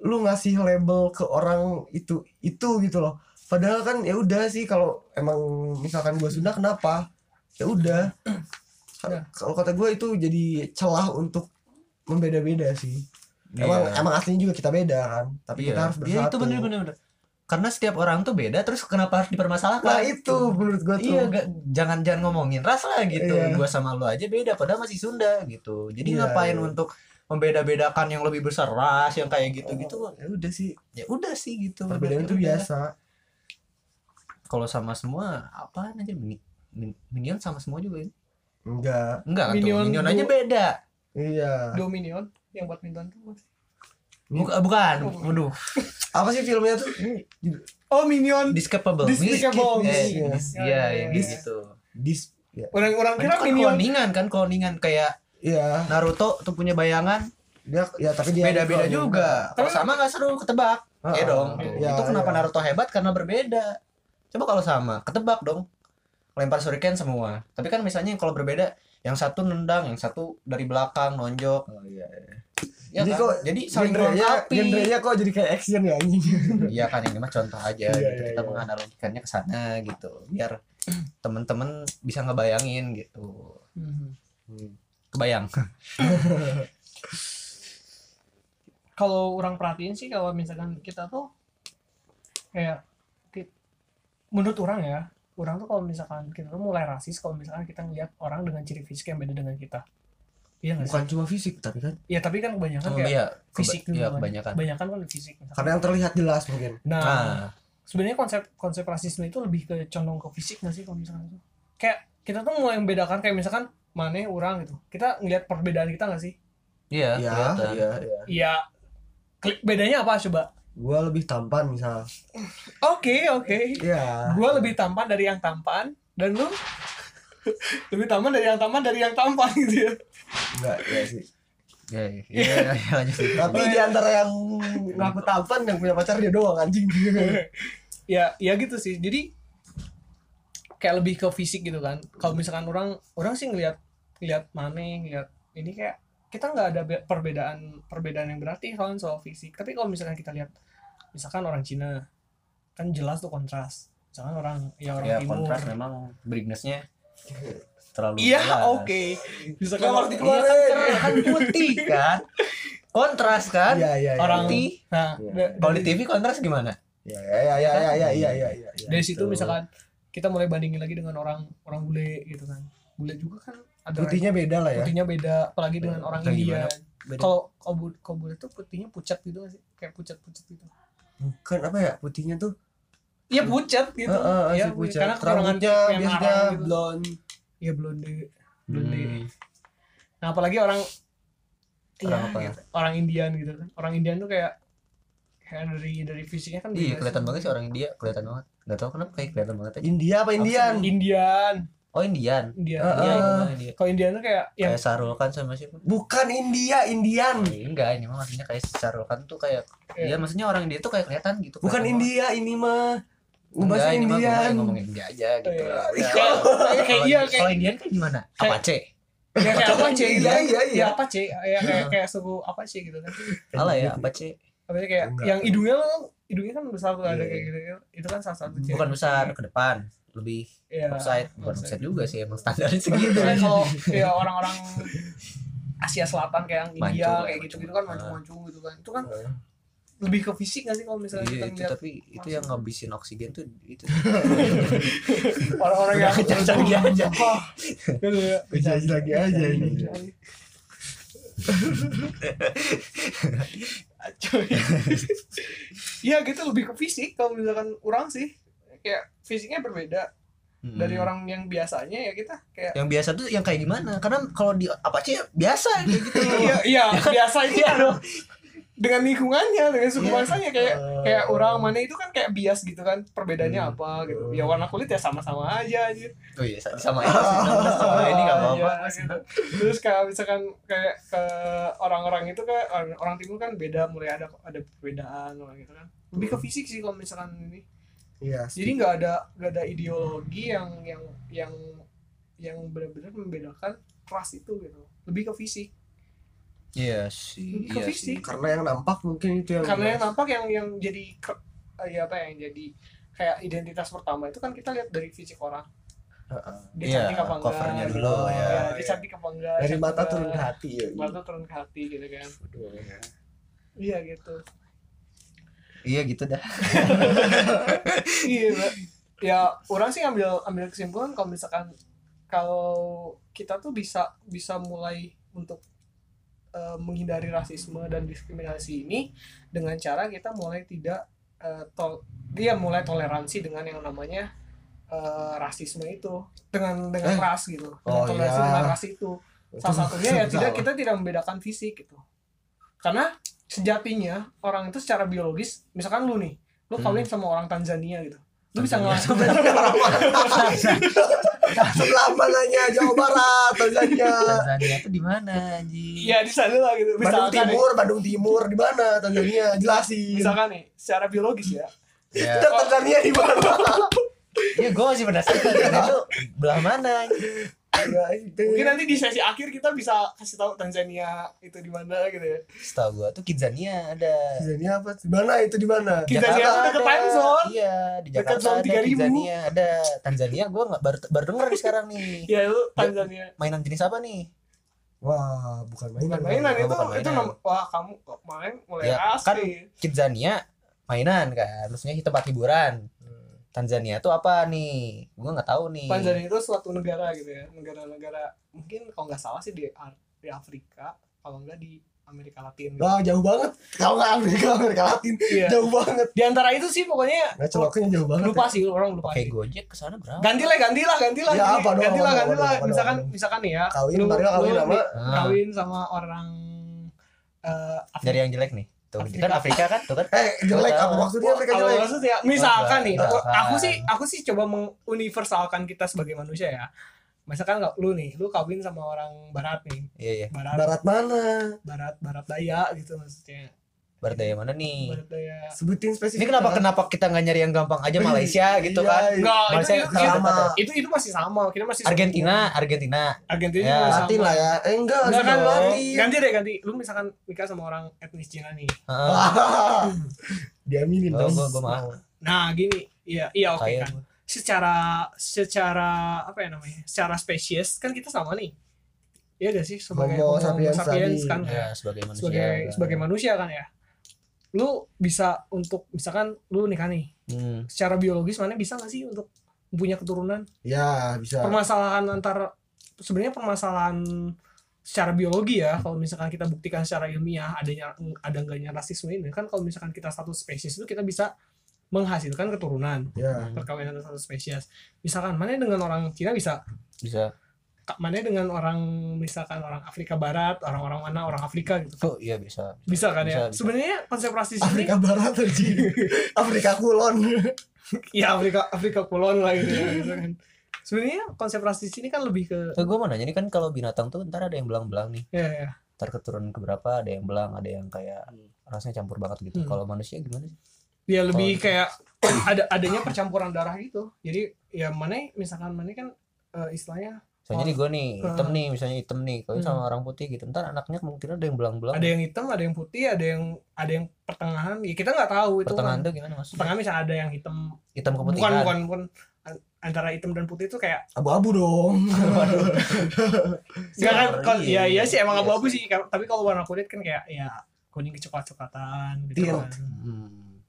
lu ngasih label ke orang itu itu gitu loh padahal kan ya udah sih kalau emang misalkan gua Sunda kenapa ya udah *clears throat* Ya. kalau kata gue itu jadi celah untuk membeda-beda sih emang Iya. emang aslinya juga kita beda kan tapi Iya. kita harus bersatu Iya itu bener bener bener. Karena setiap orang tuh beda, terus kenapa harus dipermasalahkan? nah itu menurut gua tuh Iya, gak, jangan jangan ngomongin ras lah gitu. Iya. Gua sama lu aja beda, padahal masih Sunda gitu. Jadi Iya, ngapain iya. untuk membeda-bedakan yang lebih besar ras yang kayak gitu-gitu? ya udah sih Ya udah sih gitu. perbedaan Ya itu udah. biasa Kalau sama semua apaan aja Mini- Min- minion sama semua juga ini. enggak Enggak tuh, Minion minion aja beda. iya Dominion yang badminton tuh Mas. Buka, bukan, waduh, apa sih filmnya tuh oh Minion Discapable. Despicable Eh, Ya, Iya, ya, yang ya. gitu. dis ya orang-orang Kan kira kan Minion cloningan kan, cloningan kayak iya Naruto tuh punya bayangan dia ya tapi dia beda-beda juga. Kalau sama nggak seru ketebak. Iya dong. iya, itu kenapa iya. Naruto hebat karena berbeda. Coba kalau sama, ketebak dong. Lempar shuriken semua. Tapi kan misalnya kalau berbeda, yang satu nendang, yang satu dari belakang nonjok. Oh, iya, iya. Ya Jadi kan? kok jadi saling genrenya melengkapi. genrenya kok jadi kayak action ya anjing *laughs* Iya kan ini mah contoh aja Iya, gitu. iya, Kita iya. menganalogikannya ke sana gitu. Biar temen-temen bisa ngebayangin gitu. Mhm. Kebayang. *laughs* kalau orang perhatiin sih kalau misalkan kita tuh kayak menurut orang ya orang tuh kalau misalkan kita tuh mulai rasis kalau misalkan kita ngeliat orang dengan ciri fisik yang beda dengan kita iya nggak sih? bukan cuma fisik tapi kan? Ya tapi kan kebanyakan Oh, kayak iya, fisik keba- iya, kan. kebanyakan. kebanyakan kan fisik. Misalkan. karena yang terlihat jelas mungkin. Nah, Nah, sebenarnya konsep konsep rasisme itu lebih ke condong ke fisik nggak sih kalau misalkan itu? Kayak kita tuh mulai membedakan kayak misalkan mana orang gitu. Kita ngeliat perbedaan kita nggak sih? Iya, iya kelihatan. iya iya. Iya. Klik- bedanya apa coba? Gua lebih tampan misal. Oke oke. Iya. Gue lebih tampan dari yang tampan. Dan lu lebih tampan dari yang tampan dari yang tampan gitu ya. Enggak ya sih. Iya, iya, iya, iya, lanjut. tapi di antara yang ngaku tampan yang punya pacar dia doang anjing. *laughs* Ya ya gitu sih. Jadi kayak lebih ke fisik gitu kan. Kalau misalkan orang orang sih ngelihat ngelihat mana ngelihat ini kayak kita nggak ada be- perbedaan perbedaan yang berarti kan soal fisik. Tapi kalau misalkan kita lihat misalkan orang Cina kan jelas tuh kontras. Misalkan orang ya orang ya timur. kontras memang brightnessnya terlalu iya oke. Bisa keluar dikeluarin iya kan cerahan putih kan? Kontras kan? Ya, ya, ya, orang putih. Ya. nah iya. kalau di TV kontras gimana? Iya iya iya iya kan? iya iya ya, ya, dari situ misalkan kita mulai bandingin lagi dengan orang orang bule gitu kan. Bule juga kan ada putihnya beda lah ya. Putihnya beda apalagi ya, dengan orang India. kalau kalau bule tuh putihnya pucat gitu sih? Kayak pucat-pucat gitu. Bukan apa ya? Putihnya tuh iya pucat gitu. Heeh, ya si pucat. karena kekurangan yang biasanya gitu. blonde. Iya blonde. Blonde. Hmm. nah apalagi orang Orang ya, apa? gitu. orang Indian gitu kan. Orang Indian tuh kayak kayak dari dari fisiknya kan iya kelihatan banget sih orang India. Kelihatan banget. Nggak tahu kenapa kayak kelihatan banget aja India apa Indian? Indian. Oh Indian. Indian. Heeh. iya Iya. gimana India. Kalau Indian tuh kayak yang kayak Sarul kan sama siapa? Bukan India Indian. Oh, enggak. Ini mah maksudnya kayak Sarul kan tuh kayak Iya. iya maksudnya orang India tuh kayak kelihatan gitu bukan India ini mah bahasa ini mah gua Indian ngomongin India aja gitu iya. Ya. Kayak- kayak Kalau- iya kayak kalau Indian kayak gimana Kayak- Apache ya kayak apa gitu Iya, kan? iya, iya. ya apa sih ya kayak kayak suku apa sih gitu kan Salah ya apa sih kayak Enggak. yang hidungnya hidungnya kan besar tuh ada Iya. kayak gitu itu kan salah satu ciri bukan besar ke depan lebih ya, offside bukan offside. offside juga sih emang standarnya segitu Itu kan kalau *laughs* ya orang-orang Asia Selatan kayak yang India kayak gitu gitu kan mancung. mancung-mancung gitu kan itu kan lebih ke fisik gak sih kalau misalnya Iya kita itu tapi itu yang ngabisin oksigen tuh itu *laughs* orang-orang yang Udah canggih *laughs* aja. Ya. Bisa lagi aja ini. *laughs* Acuy. Iya gitu lebih ke fisik kalau misalkan orang sih kayak fisiknya berbeda dari Hmm. orang yang biasanya ya kita kayak yang biasa tuh yang kayak gimana karena kalau di Apache biasa kayak gitu iya iya biasa itu kan dengan lingkungannya dengan suku Iya. bangsanya kayak Eh. kayak orang mana itu kan kayak bias gitu kan perbedaannya Hmm. apa gitu. Ya warna kulit ya sama-sama aja aja oh iya sama ini sama ini nggak apa-apa Iya, gitu. terus kayak misalkan kayak ke orang-orang itu kan orang, orang timur kan beda mulai ada ada perbedaan orang gitu kan. Lebih ke fisik sih kalau misalkan ini. Iya jadi nggak ada nggak ada ideologi yang yang yang yang benar-benar membedakan ras itu gitu. Lebih ke fisik iya sih ke iya fisik. sih. Karena yang nampak mungkin itu yang karena yang nampak yang yang jadi eh, ya apa ya, yang jadi kayak identitas pertama itu kan kita lihat dari fisik orang. Dia Iya, cantik apa enggak covernya gitu. dulu, ya. Iya, dia cantik apa enggak dari mata enggak. turun ke hati ya mata turun ke hati gitu kan. Iya. Gitu. Iya gitu dah. *laughs* Iya ya orang sih ambil ambil kesimpulan kalau misalkan kalau kita tuh bisa bisa mulai untuk eh, menghindari rasisme dan diskriminasi ini dengan cara kita mulai tidak eh, tol dia mulai toleransi dengan yang namanya eh, rasisme itu. Dengan dengan Eh. ras gitu. Dengan Oh, toleransi iya. dengan ras itu. Salah satunya ya *laughs* tidak kita tidak membedakan fisik gitu. Karena sejatinya orang itu secara biologis misalkan lu nih lu Hmm. kawin sama orang Tanzania gitu. Lu bisa ngelakuin *laughs* sebelah mananya Jawa Barat Tanzania Tanzania itu di mana anjing? Iya di sana lah gitu. Bandung misalkan nih, Timur Bandung Timur di mana? Tanzania jelasin. Misalkan nih secara biologis ya. Ya Tanzania di mana? Ya gue masih penasaran itu belah mana anjing? Ya, itu. mungkin nanti di sesi akhir kita bisa kasih tahu Tanzania itu di mana gitu ya. Setahu gue tuh Kidzania ada. Tanzania apa di mana itu di mana? Kidzania deket ada. time zone. iya di Jakarta zone ada 3000. Kidzania ada. Tanzania gue nggak baru baru denger nih sekarang nih. *laughs* Ya lu Tanzania. mainan jenis apa nih? Wah bukan mainan bukan mainan Oh, itu bukan itu mainan. nom- wah kamu kok main mulai Ya, kan nih Kidzania mainan kan maksudnya itu tempat hiburan Tanzania tuh apa nih? Gue nggak tahu nih. Tanzania itu suatu negara gitu ya negara-negara mungkin kalau nggak salah sih di di Afrika kalau nggak di Amerika Latin. Gitu. wah jauh banget. Kalau nggak Amerika Amerika Latin Iya. jauh banget. Di antara itu sih pokoknya nah celoknya jauh banget lupa sih orang lupa. Sih. Gojek ke sana berapa? Ganti lah ganti lah ganti lah Ya, ganti, apa dong, ganti lah apa ganti lah apa misalkan apa misalkan nih ya kawin lu- kawin lu kawin sama orang eh dari yang jelek nih tuh Afrika. kan Afrika kan? Tuh kan? Eh jelek. Apa maksudnya Afrika jelek? maksudnya? Misalkan nih, aku sih aku sih coba menguniversalkan kita sebagai manusia ya. Misalkan nggak lu nih, lu kawin sama orang barat nih, iya iya. Barat. Barat mana? Barat barat daya gitu maksudnya. Barat daya mana nih Barat daya. sebutin spesifik ini kenapa kenapa kita nggak nyari yang gampang aja Malaysia gitu Iya, kan iya. Enggak, itu, Malaysia itu, sama. itu, itu, itu masih sama. Kita masih Argentina Argentina Argentina Ya. Latin sama. lah ya eh enggak Enggak kan, dong. ganti deh ganti. Lu misalkan nikah sama orang etnis Cina nih. Heeh. *laughs* diaminin oh dong gue gue mau Nah, gini. Iya, iya oke Kaya kan. Secara secara apa ya namanya? Secara spesies kan kita sama nih. Iya gak sih sebagai Homo Homo sapiens kan ya sebagai manusia sebagai sebagai manusia kan ya lu bisa untuk misalkan lu nikah nih Hmm. secara biologis mana bisa nggak sih untuk punya keturunan? Ya bisa. Permasalahan antar sebenarnya permasalahan secara biologi ya kalau misalkan kita buktikan secara ilmiah adanya ada enggaknya rasisme ini kan kalau misalkan kita satu spesies itu kita bisa menghasilkan keturunan ya. perkawinan satu spesies. Misalkan mana dengan orang Cina bisa bisa mana dengan orang misalkan orang Afrika Barat orang-orang mana orang Afrika gitu? Oh iya bisa. Bisa kan ya? Bisa, bisa. sebenarnya konsep rasis ini Afrika Barat aja *laughs* Afrika Kulon. Ya Afrika Afrika Kulon lah gitu ya gitu kan. Sebenarnya konsep rasis ini kan lebih ke so, gue mau nanya nih kan kalau binatang tuh ntar ada yang belang-belang nih. Ya ya ntar keturunan keberapa ada yang belang ada yang kayak rasanya campur banget gitu. Hmm. kalau manusia gimana sih? Dia lebih Oh. kayak ada adanya percampuran darah gitu. Jadi ya mana misalkan mana kan eh, istilahnya soalnya nih gue nih hitam nih misalnya hitam nih kalau Hmm. sama orang putih gitu. Ntar anaknya kemungkinan ada yang belang-belang. Ada yang hitam ada yang putih ada yang ada yang pertengahan. Ya kita nggak tahu itu pertengahan kan. tuh gimana mas pertengahan misalnya ada yang hitam hitam bukan keputihan bukan bukan. An- antara hitam dan putih itu kayak abu-abu dong. Enggak *laughs* kan Iya, kalau iya iya sih emang iya abu-abu sih. sih. Ka- tapi kalau warna kulit kan kayak ya kuning kecoklat-coklatan gitu Tint. kan. Hmm.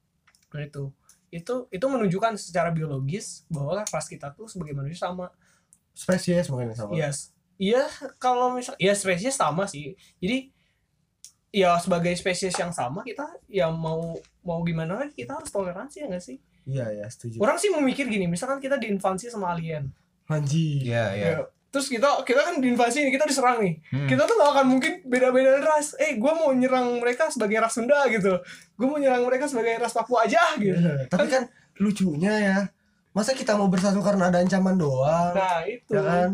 Nah, itu. Itu itu menunjukkan secara biologis bahwa ras kita tuh sebagai manusia sama spesies mungkin sama. Yes. Iya kalau misal ya spesies sama sih. Jadi ya sebagai spesies yang sama kita ya mau mau gimana lagi kita harus toleransi ya nggak sih? Iya ya setuju. Orang sih memikir gini misalkan kita diinvasi sama alien. Anjing iya iya. Ya, terus kita kita kan diinvasi nih kita diserang nih. Hmm. kita tuh gak akan mungkin beda-beda ras. Eh gue mau nyerang mereka sebagai ras Sunda gitu. Gue mau nyerang mereka sebagai ras Papua aja gitu. Iya, tapi kan lucunya ya masa kita mau bersatu karena ada ancaman doang? Nah itu. Ya kan?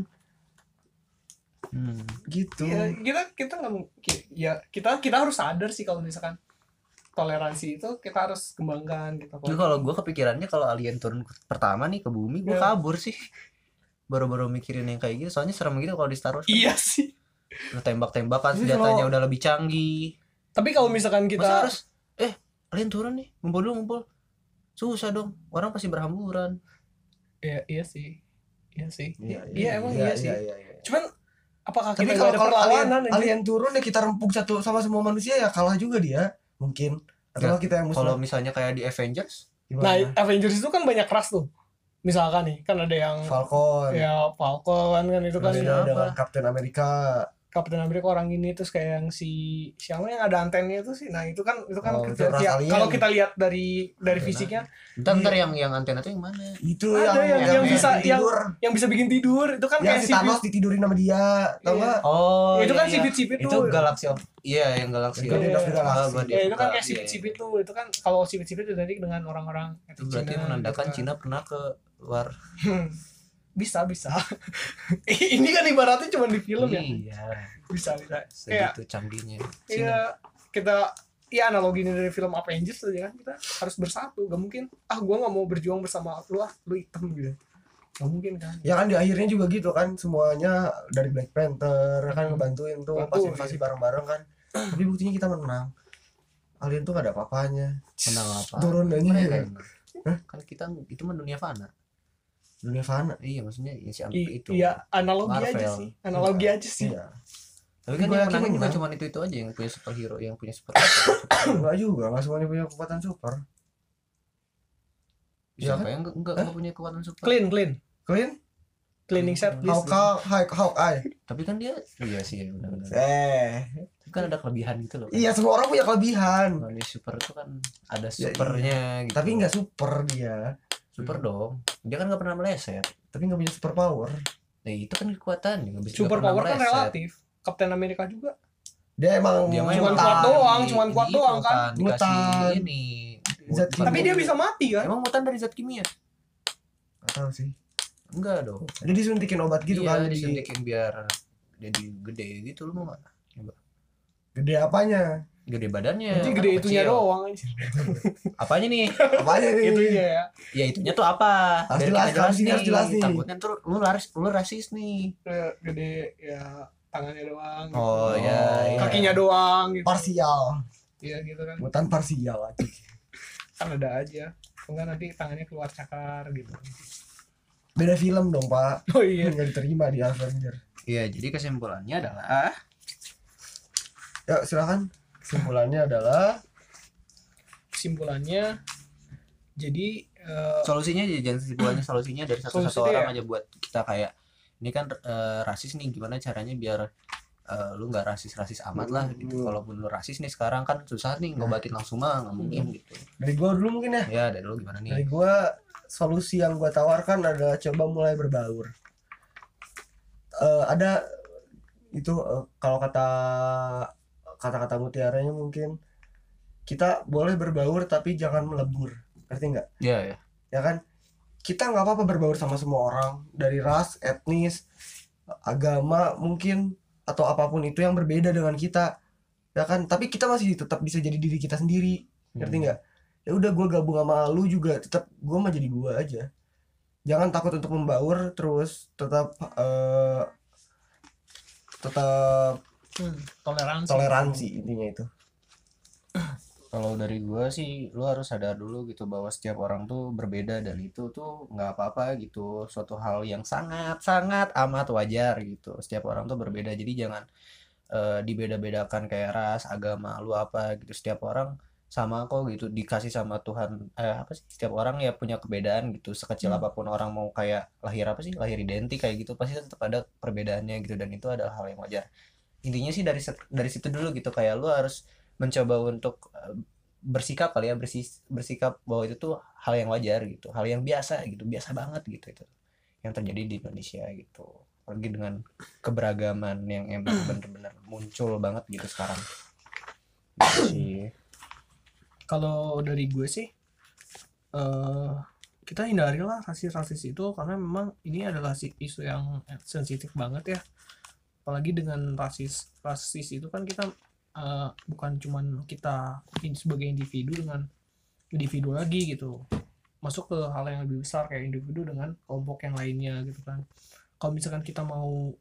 Hmm. gitu. Ya, kita kita nggak ya kita kita harus sadar sih kalau misalkan toleransi itu kita harus kembangkan gitu. Tapi kalau gue kepikirannya kalau alien turun pertama nih ke bumi gue Iya. kabur sih. Baru-baru mikirin yang kayak gitu soalnya serem gitu kalau di Star Wars kan. iya sih. Udah tembak-tembakan senjatanya kalau- udah lebih canggih. Tapi kalau misalkan Masa kita harus? Eh alien turun nih ngumpul dulu ngumpul susah dong orang pasti berhamburan. Ya iya sih. Iya sih. Iya, iya, emang iya, sih. iya, iya. cuman apakah Tapi kita kalau ada kalau alien, alien turun ya kita rempuk satu sama semua manusia ya kalah juga dia. Mungkin. Atau Nggak, kita yang kalau musnah misalnya kayak di Avengers? Nah gimana? Avengers itu kan banyak ras tuh. Misalkan nih kan ada yang Falcon. Ya Falcon kan itu kan Ada ada Captain America Captain America orang ini terus kayak yang si siapa yang ada antennya itu sih nah itu kan itu kan Oh, itu ya, kalau kita lihat dari dari Ada. fisiknya Ntar Iya. ntar yang yang antena tuh yang mana? itu Ada yang- yang, yang bisa- bikin tidur yang bisa bikin tidur itu kan yang kayak si Thanos ditidurin sama dia tau Iya. Oh, itu iya, kan iya. sipit-sipit itu tuh Galaxy of Iya, yang Yang Guardian ya of itu kan kayak iya, sipit-sipit tuh itu kan kalau sipit-sipit identik dengan orang-orang Itu berarti menandakan gitu kan. Cina pernah ke luar. *laughs* Hmm. bisa. Bisa *laughs* ini kan ibaratnya cuma di film ya? Iya, bisa bisa. Kayak segitu canggihnya. iya kita ya analoginya dari film Avengers aja kan kita harus bersatu. Gak mungkin ah gua nggak mau berjuang bersama lu ah lu hitam gitu. Gak mungkin kan. Ya kan di akhirnya juga gitu kan semuanya dari Black Panther kan ngebantuin tuh Bantu, pas invasi iya. bareng-bareng kan. *clears throat* Tapi buktinya kita menang. Alien tuh gak ada apa-apanya. Menang apa? turun aja. Ya. Kan kita itu mah dunia fana. Dunia fana Iya, maksudnya ya si I- itu. iya analogi aja Marvel. sih analogi aja sih iya Tapi kan yang menangin bukan menang. cuma itu itu aja yang punya superhero, yang punya super. *coughs* enggak juga enggak semuanya punya kekuatan super Iya Siapa kan? yang enggak enggak punya kekuatan super? clean clean clean cleaning service Hawk Hawk Hawk Eye Tapi kan dia iya sih ya, benar-benar. eh Tapi kan ada kelebihan gitu loh. iya semua orang punya kelebihan Kalau di super itu kan ada Ya, supernya gitu. tapi nggak super dia super dong. Dia kan nggak pernah meleset. tapi nggak punya super power Nah, itu kan kekuatan nggak bisa super power kan meleset. relatif Captain America juga dia emang Dia emang kuat di- doang, di- cuman di kuat itu doang kan. Mutan. ini. Zat tapi dia bisa mati kan Emang mutan dari zat kimia? nggak tahu sih Enggak dong. dia disuntikin obat gitu iya, kan di disuntikin biar jadi gede gitu lu mau nggak? gede apanya Gede badannya. nanti kan gede itunya kecil. doang aja Apanya nih? *laughs* apanya nih itunya ya Ya itunya tuh apa? Harus Biar jelas, harus ini, harus jelas nih. Takutnya tuh lu laris, lu rasis nih. Kayak gede ya tangannya doang gitu. Oh, ya, ya. kakinya doang gitu parsial iya gitu kan mutan parsial aja kan ada aja enggak nanti tangannya keluar cakar gitu beda film dong pak oh iya nggak diterima di Avenger Iya, jadi kesimpulannya adalah ya silakan kesimpulannya adalah kesimpulannya jadi eh, solusinya aja jangan kesimpulannya solusinya dari satu-satu Solusinya orang ya? aja buat kita kayak ini kan eh, rasis nih gimana caranya biar eh, lu nggak rasis-rasis amat lah gitu. Hmm. Kalaupun lu rasis nih sekarang kan susah nih ngobatin langsung mah nggak mungkin gitu. dari gua dulu mungkin ya Ya dari lu gimana dari nih? gua solusi yang gua tawarkan adalah coba mulai berbaur Eh, ada itu eh, kalau kata kata-kata mutiaranya mungkin kita boleh berbaur tapi jangan melebur. Ngerti nggak? Ya ya. ya kan? Kita nggak apa-apa berbaur sama semua orang dari ras etnis agama mungkin atau apa pun itu yang berbeda dengan kita. Ya kan? Tapi kita masih tetap bisa jadi diri kita sendiri. Ngerti Hmm. nggak? Ya udah gue gabung sama lu juga tetap gue mah jadi gue aja. Jangan takut untuk membaur terus tetap eh, tetap hmm, toleransi toleransi intinya itu *clears throat* Kalau dari gua sih lu harus sadar dulu gitu bahwa setiap orang tuh berbeda dan itu tuh nggak apa-apa gitu. Suatu hal yang sangat-sangat amat wajar gitu. Setiap orang tuh berbeda. Jadi jangan eh, dibeda-bedakan kayak ras, agama, lu apa gitu. Setiap orang sama kok gitu dikasih sama Tuhan eh apa sih setiap orang ya punya kebedaan gitu sekecil Hmm. apa pun orang mau kayak lahir apa sih lahir identik kayak gitu pasti tetap ada perbedaannya gitu dan itu adalah hal yang wajar intinya sih dari dari situ dulu gitu. Kayak lu harus mencoba untuk eh, bersikap kali ya bersis, bersikap bahwa itu tuh hal yang wajar gitu hal yang biasa gitu biasa banget gitu itu yang terjadi di Indonesia gitu. Apalagi dengan keberagaman yang emang *clears throat* bener-bener muncul banget gitu sekarang. Gitu *clears throat* sih kalau dari gue sih eh kita hindarilah rasis-rasis itu karena memang ini adalah isu yang sensitif banget ya apalagi dengan rasis rasis itu kan kita eh, bukan cuman kita sebagai individu dengan individu lagi gitu. Masuk ke hal yang lebih besar kayak individu dengan kelompok yang lainnya gitu kan. Kalau misalkan kita mau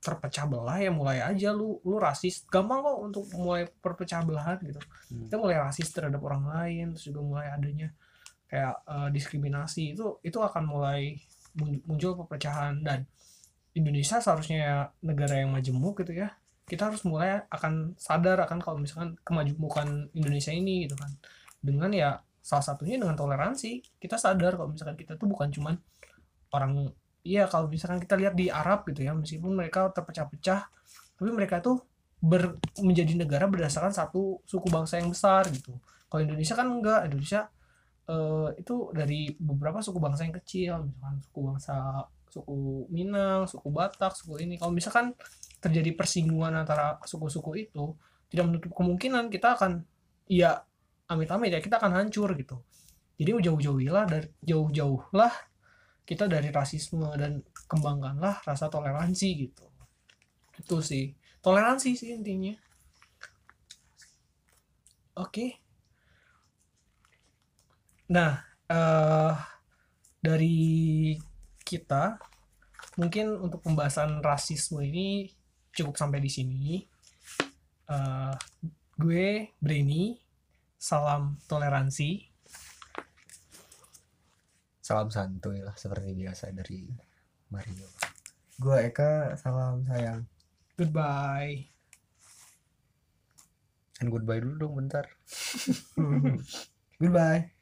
terpecah belah ya mulai aja lu lu rasis. Gampang kok untuk mulai perpecah belahan gitu. Hmm. kita mulai rasis terhadap orang lain terus juga mulai adanya kayak eh, diskriminasi. Itu itu akan mulai muncul perpecahan. Dan Indonesia seharusnya negara yang majemuk gitu ya kita harus mulai akan sadar akan kalau misalkan kemajemukan Indonesia ini gitu kan. Dengan ya salah satunya dengan toleransi. Kita sadar kalau misalkan kita tuh bukan cuman orang iya kalau misalkan kita lihat di Arab gitu ya meskipun mereka terpecah-pecah tapi mereka tuh ber, menjadi negara berdasarkan satu suku bangsa yang besar gitu. Kalau Indonesia kan enggak Indonesia uh, itu dari beberapa suku bangsa yang kecil misalkan suku bangsa suku Minang suku Batak suku ini. Kalau misalkan terjadi persinggungan antara suku-suku itu tidak menutup kemungkinan kita akan ya amit-amit ya kita akan hancur gitu. Jadi jauh-jauhilah dari jauh-jauhlah kita dari rasisme dan kembangkanlah rasa toleransi gitu. Itu sih. Toleransi sih intinya. Oke. Okay. Nah, uh, dari kita mungkin untuk pembahasan rasisme ini cukup sampai di sini. Uh, gue Breni, salam toleransi. Salam santuy lah seperti biasa dari Mario. Gue Eka, salam sayang. Goodbye. And goodbye dulu dong bentar. *laughs* Goodbye.